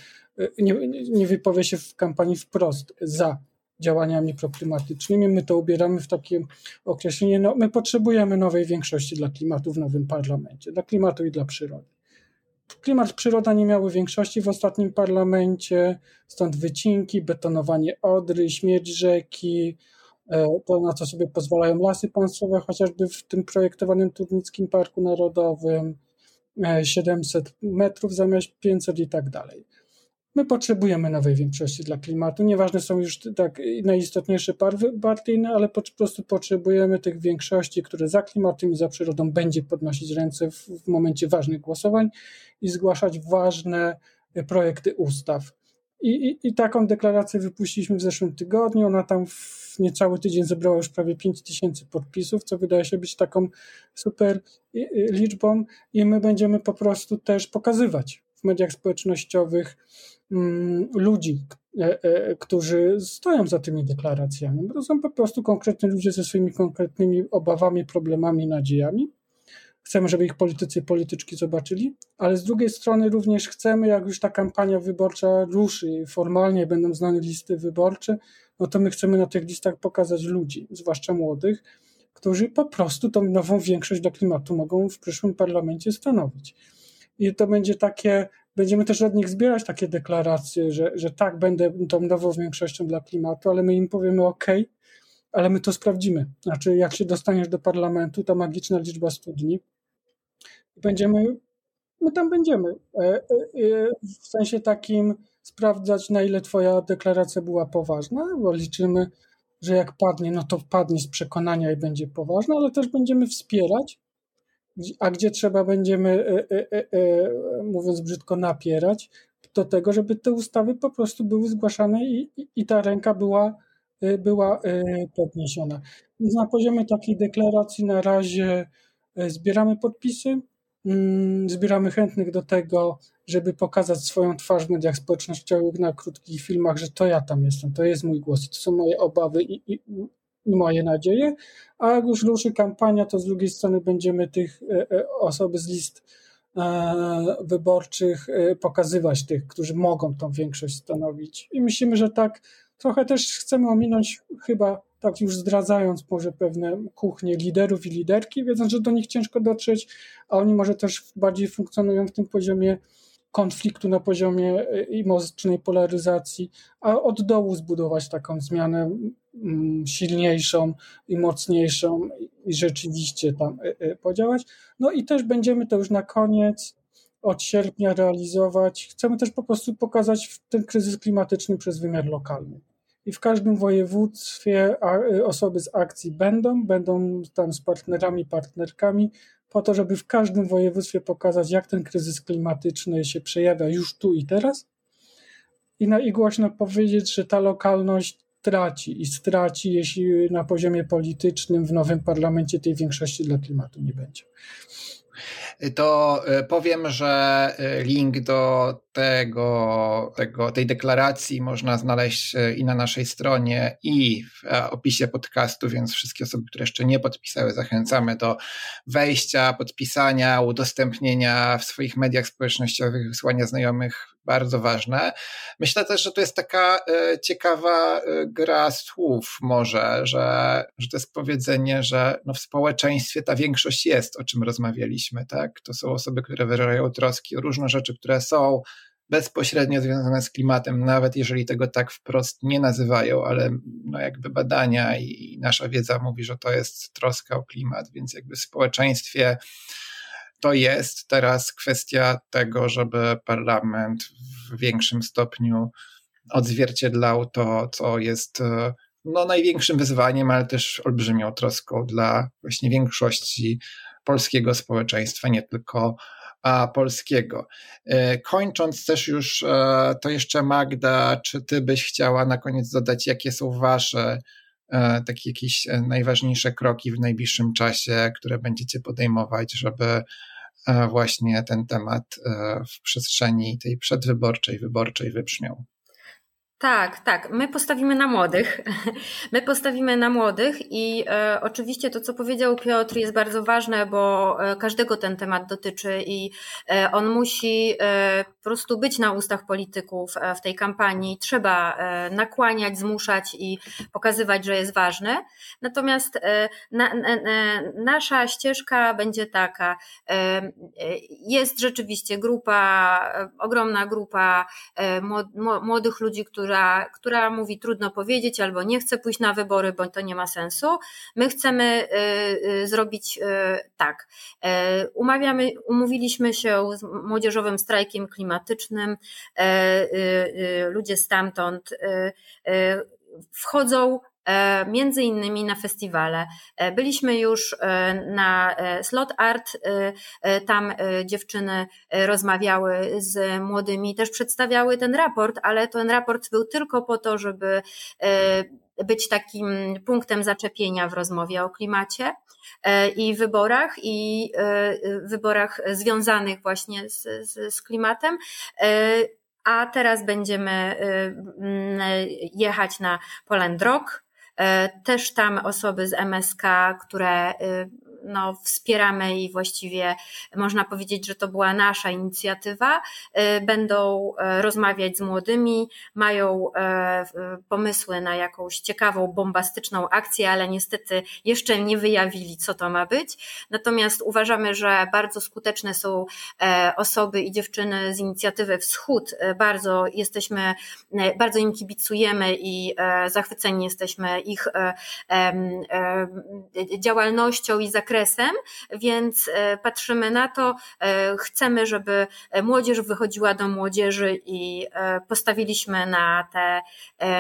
nie, nie wypowie się w kampanii wprost za działaniami proklimatycznymi. My to ubieramy w takie określenie, no, my potrzebujemy nowej większości dla klimatu w nowym parlamencie, dla klimatu i dla przyrody. Klimat, przyroda nie miały większości w ostatnim parlamencie, stąd wycinki, betonowanie Odry, śmierć rzeki, e, to na co sobie pozwalają lasy państwowe, chociażby w tym projektowanym Turnickim Parku Narodowym, 700 e, metrów zamiast 500 i tak dalej. My potrzebujemy nowej większości dla klimatu. Nieważne są już tak najistotniejsze partyjne, ale po prostu potrzebujemy tych większości, które za klimatem i za przyrodą będzie podnosić ręce w, w momencie ważnych głosowań i zgłaszać ważne projekty ustaw. I, i, I, taką deklarację wypuściliśmy w zeszłym tygodniu. Ona tam w niecały tydzień zebrała już prawie 5 tysięcy podpisów, co wydaje się być taką super liczbą, i my będziemy po prostu też pokazywać w mediach społecznościowych ludzi, e, e, którzy stoją za tymi deklaracjami. To są po prostu konkretni ludzie ze swoimi konkretnymi obawami, problemami, nadziejami. Chcemy, żeby ich politycy i polityczki zobaczyli, ale z drugiej strony również chcemy, jak już ta kampania wyborcza ruszy i formalnie będą znane listy wyborcze, no to my chcemy na tych listach pokazać ludzi, zwłaszcza młodych, którzy po prostu tą nową większość do klimatu mogą w przyszłym parlamencie stanowić. I to będzie takie, będziemy też od nich zbierać takie deklaracje, że, że tak, będę tą nową większością dla klimatu, ale my im powiemy OK, ale my to sprawdzimy. Znaczy, jak się dostaniesz do parlamentu, ta magiczna liczba studni, będziemy, my tam będziemy. E, e, e, w sensie takim sprawdzać, na ile Twoja deklaracja była poważna, bo liczymy, że jak padnie, no to padnie z przekonania i będzie poważna, ale też będziemy wspierać, a gdzie trzeba będziemy, mówiąc brzydko, napierać do tego, żeby te ustawy po prostu były zgłaszane i, i ta ręka była, była podniesiona. Więc na poziomie takiej deklaracji na razie zbieramy podpisy, Mm, zbieramy chętnych do tego, żeby pokazać swoją twarz w mediach społecznościowych na krótkich filmach, że to ja tam jestem, to jest mój głos, to są moje obawy i, i, i moje nadzieje. A jak już ruszy kampania, to z drugiej strony będziemy tych e, e, osoby z list e, wyborczych pokazywać tych, którzy mogą tą większość stanowić. I myślimy, że tak trochę też chcemy ominąć chyba tak już zdradzając może pewne kuchnie liderów i liderki, wiedząc, że do nich ciężko dotrzeć, a oni może też bardziej funkcjonują w tym poziomie konfliktu, na poziomie e, mocnej polaryzacji, a od dołu zbudować taką zmianę silniejszą i mocniejszą i rzeczywiście tam e, e, podziałać. No i też będziemy to już na koniec od sierpnia realizować. Chcemy też po prostu pokazać ten kryzys klimatyczny przez wymiar lokalny i w każdym województwie osoby z akcji będą, będą tam z partnerami, partnerkami, po to, żeby w każdym województwie pokazać, jak ten kryzys klimatyczny się przejawia już tu i teraz. I, na, i głośno powiedzieć, że ta lokalność traci i straci, jeśli na poziomie politycznym w nowym parlamencie tej większości dla klimatu nie będzie to e, powiem, że e, link do tego, tego, tej deklaracji można znaleźć e, i na naszej stronie, i w opisie podcastu, więc wszystkie osoby, które jeszcze nie podpisały, zachęcamy do wejścia, podpisania, udostępnienia w swoich mediach społecznościowych, wysłania znajomych bardzo ważne. Myślę też, że to jest taka ciekawa gra słów może, że, że to jest powiedzenie, że no w społeczeństwie ta większość jest, o czym rozmawialiśmy, tak? To są osoby, które wyrażają troski o różne rzeczy, które są bezpośrednio związane z klimatem, nawet jeżeli tego tak wprost nie nazywają, ale no jakby badania i nasza wiedza mówi, że to jest troska o klimat, więc jakby w społeczeństwie to jest teraz kwestia tego, żeby parlament w większym stopniu odzwierciedlał to, co jest no, największym wyzwaniem, ale też olbrzymią troską dla właśnie większości polskiego społeczeństwa, nie tylko polskiego. E, kończąc też już, e, to jeszcze Magda, czy ty byś chciała na koniec dodać, jakie są wasze takie jakieś najważniejsze kroki w najbliższym czasie, które będziecie podejmować, żeby właśnie ten temat w przestrzeni tej przedwyborczej, wyborczej wybrzmiał. Tak, tak. My postawimy na młodych. My postawimy na młodych i e, oczywiście to, co powiedział Piotr, jest bardzo ważne, bo e, każdego ten temat dotyczy i e, on musi e, po prostu być na ustach polityków e, w tej kampanii. Trzeba e, nakłaniać, zmuszać i pokazywać, że jest ważny. Natomiast na, na, nasza ścieżka będzie taka. Jest rzeczywiście grupa, ogromna grupa młodych ludzi, którzy która, która mówi trudno powiedzieć albo nie chce pójść na wybory, bo to nie ma sensu. My chcemy y, y, zrobić y, tak. Umawiamy, umówiliśmy się z młodzieżowym strajkiem klimatycznym. Ludzie stamtąd wchodzą między innymi na festiwale. Byliśmy już na Slot Art, tam dziewczyny rozmawiały z młodymi, też przedstawiały ten raport, ale ten raport był tylko po to, żeby być takim punktem zaczepienia w rozmowie o klimacie e, i wyborach, i e, wyborach związanych właśnie z, z, z klimatem. E, a teraz będziemy jechać na Poland Rock. Też tam osoby z MSK, które no, wspieramy i właściwie można powiedzieć, że to była nasza inicjatywa. Y, będą y, rozmawiać z młodymi, mają y, pomysły na jakąś ciekawą, bombastyczną akcję, ale niestety jeszcze nie wyjawili, co to ma być. Natomiast uważamy, że bardzo skuteczne są osoby i dziewczyny z inicjatywy Wschód. Bardzo jesteśmy, bardzo im kibicujemy i zachwyceni jesteśmy ich działalnością i zakresem więc e, patrzymy na to, e, chcemy, żeby młodzież wychodziła do młodzieży i e, postawiliśmy na te,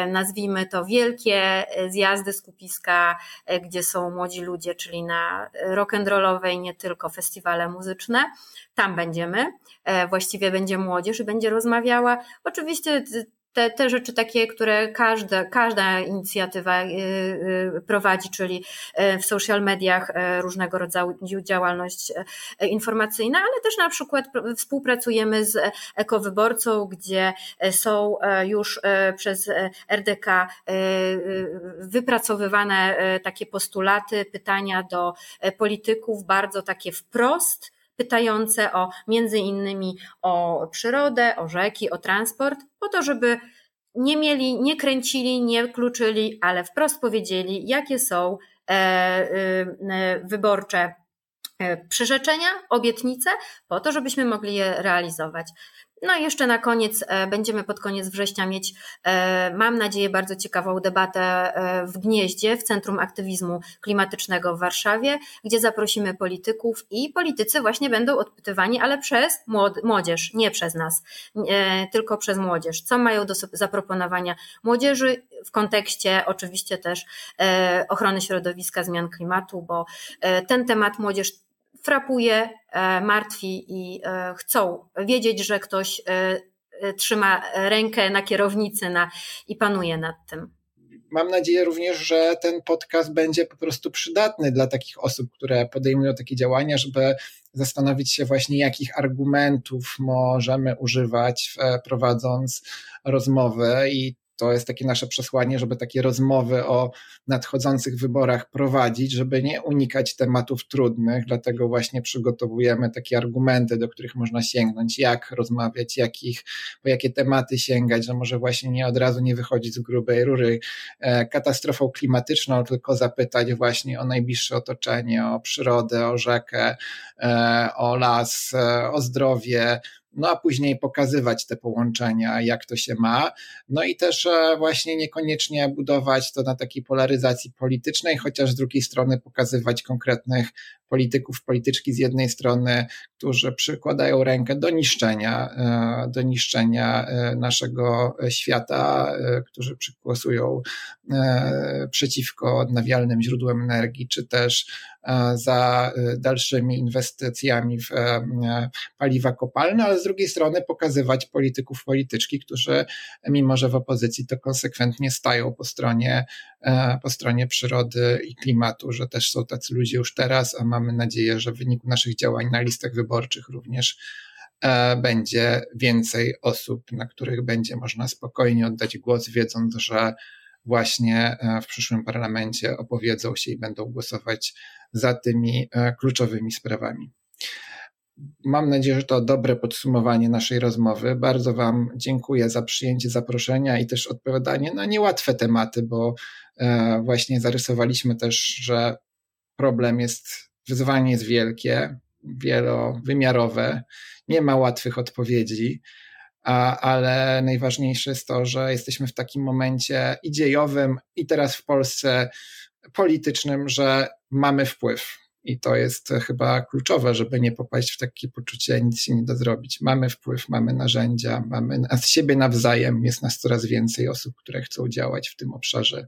nazwijmy to, wielkie zjazdy, skupiska, gdzie są młodzi ludzie, czyli na rock'n'rollowe i nie tylko festiwale muzyczne. Tam będziemy, właściwie będzie młodzież i będzie rozmawiała. Oczywiście te, te rzeczy takie, które każda, każda inicjatywa y, y, prowadzi, czyli y, w social mediach różnego rodzaju działalność informacyjna, ale też na przykład współpracujemy z ekowyborcą, gdzie są już przez RDK wypracowywane takie postulaty, pytania do polityków, bardzo takie wprost, pytające o między innymi o przyrodę, o rzeki, o transport, po to, żeby nie mieli, nie kręcili, nie kluczyli, ale wprost powiedzieli, jakie są e, e, wyborcze e, przyrzeczenia, obietnice, po to, żebyśmy mogli je realizować. No i jeszcze na koniec, e, będziemy pod koniec września mieć, e, mam nadzieję, bardzo ciekawą debatę e, w Gnieździe, w Centrum Aktywizmu Klimatycznego w Warszawie, gdzie zaprosimy polityków i politycy właśnie będą odpytywani, ale przez młodzież, nie przez nas, tylko przez młodzież. Co mają do zaproponowania młodzieży w kontekście oczywiście też ochrony środowiska, zmian klimatu, bo ten temat młodzież frapuje, e, martwi i e, chcą wiedzieć, że ktoś e, trzyma rękę na kierownicy na, i panuje nad tym. Mam nadzieję również, że ten podcast będzie po prostu przydatny dla takich osób, które podejmują takie działania, żeby zastanowić się właśnie, jakich argumentów możemy używać, prowadząc rozmowy i to jest takie nasze przesłanie, żeby takie rozmowy o nadchodzących wyborach prowadzić, żeby nie unikać tematów trudnych, dlatego właśnie przygotowujemy takie argumenty, do których można sięgnąć, jak rozmawiać, po jakie tematy sięgać, że może właśnie nie od razu nie wychodzić z grubej rury e, katastrofą klimatyczną, tylko zapytać właśnie o najbliższe otoczenie, o przyrodę, o rzekę, e, o las, e, o zdrowie, no a później pokazywać te połączenia, jak to się ma. No i też e, właśnie niekoniecznie budować to na takiej polaryzacji politycznej, chociaż z drugiej strony pokazywać konkretnych polityków, polityczki z jednej strony, którzy przykładają rękę do niszczenia, e, do niszczenia e, naszego świata, którzy przygłosują przeciwko odnawialnym źródłem energii, czy też za dalszymi inwestycjami w paliwa kopalne, ale z drugiej strony pokazywać polityków, polityczki, którzy mimo, że w opozycji to konsekwentnie stają po stronie, e, po stronie przyrody i klimatu, że też są tacy ludzie już teraz, a nadzieję, że w wyniku naszych działań na listach wyborczych również e, będzie więcej osób, na których będzie można spokojnie oddać głos, wiedząc, że właśnie e, w przyszłym parlamencie opowiedzą się i będą głosować za tymi kluczowymi sprawami. Mam nadzieję, że to dobre podsumowanie naszej rozmowy. Bardzo Wam dziękuję za przyjęcie zaproszenia i też odpowiadanie na niełatwe tematy, bo e, właśnie zarysowaliśmy też, że problem jest, wyzwanie jest wielkie, wielowymiarowe, nie ma łatwych odpowiedzi, a, ale najważniejsze jest to, że jesteśmy w takim momencie i dziejowym, i teraz w Polsce politycznym, że mamy wpływ I to jest chyba kluczowe, żeby nie popaść w takie poczucie, nic się nie da zrobić. Mamy wpływ, mamy narzędzia, mamy z siebie nawzajem, jest nas coraz więcej osób, które chcą działać w tym obszarze.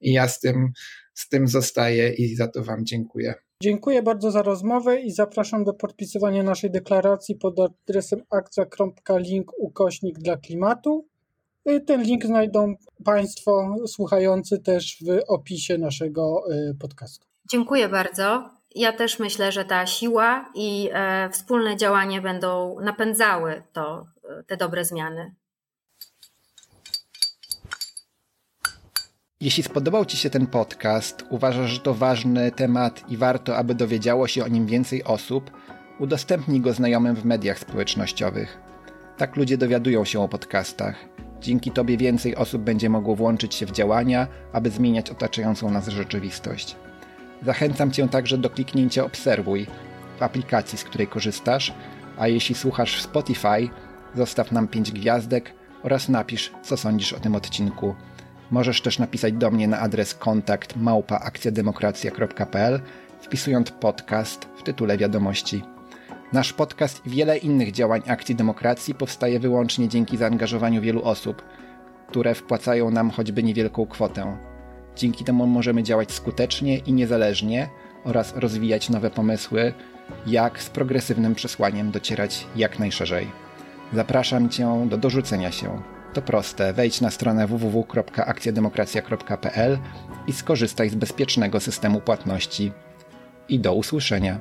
I ja z tym, z tym zostaję i za to Wam dziękuję. Dziękuję bardzo za rozmowę i zapraszam do podpisywania naszej deklaracji pod adresem akcja.link ukośnik dla klimatu. Y, ten link znajdą Państwo słuchający też w opisie naszego y, podcastu. Dziękuję bardzo. Ja też myślę, że ta siła i e, wspólne działanie będą napędzały to, e, te dobre zmiany. Jeśli spodobał Ci się ten podcast, uważasz, że to ważny temat i warto, aby dowiedziało się o nim więcej osób, udostępnij go znajomym w mediach społecznościowych. Tak ludzie dowiadują się o podcastach. Dzięki Tobie więcej osób będzie mogło włączyć się w działania, aby zmieniać otaczającą nas rzeczywistość. Zachęcam Cię także do kliknięcia Obserwuj w aplikacji, z której korzystasz, a jeśli słuchasz w Spotify, zostaw nam 5 gwiazdek oraz napisz, co sądzisz o tym odcinku. Możesz też napisać do mnie na adres kontakt małpaakcjademokracja.pl wpisując podcast w tytule wiadomości. Nasz podcast i wiele innych działań Akcji Demokracji powstaje wyłącznie dzięki zaangażowaniu wielu osób, które wpłacają nam choćby niewielką kwotę. Dzięki temu możemy działać skutecznie i niezależnie oraz rozwijać nowe pomysły, jak z progresywnym przesłaniem docierać jak najszerzej. Zapraszam Cię do dorzucenia się. To proste. Wejdź na stronę www.akcjademokracja.pl i skorzystaj z bezpiecznego systemu płatności. I do usłyszenia.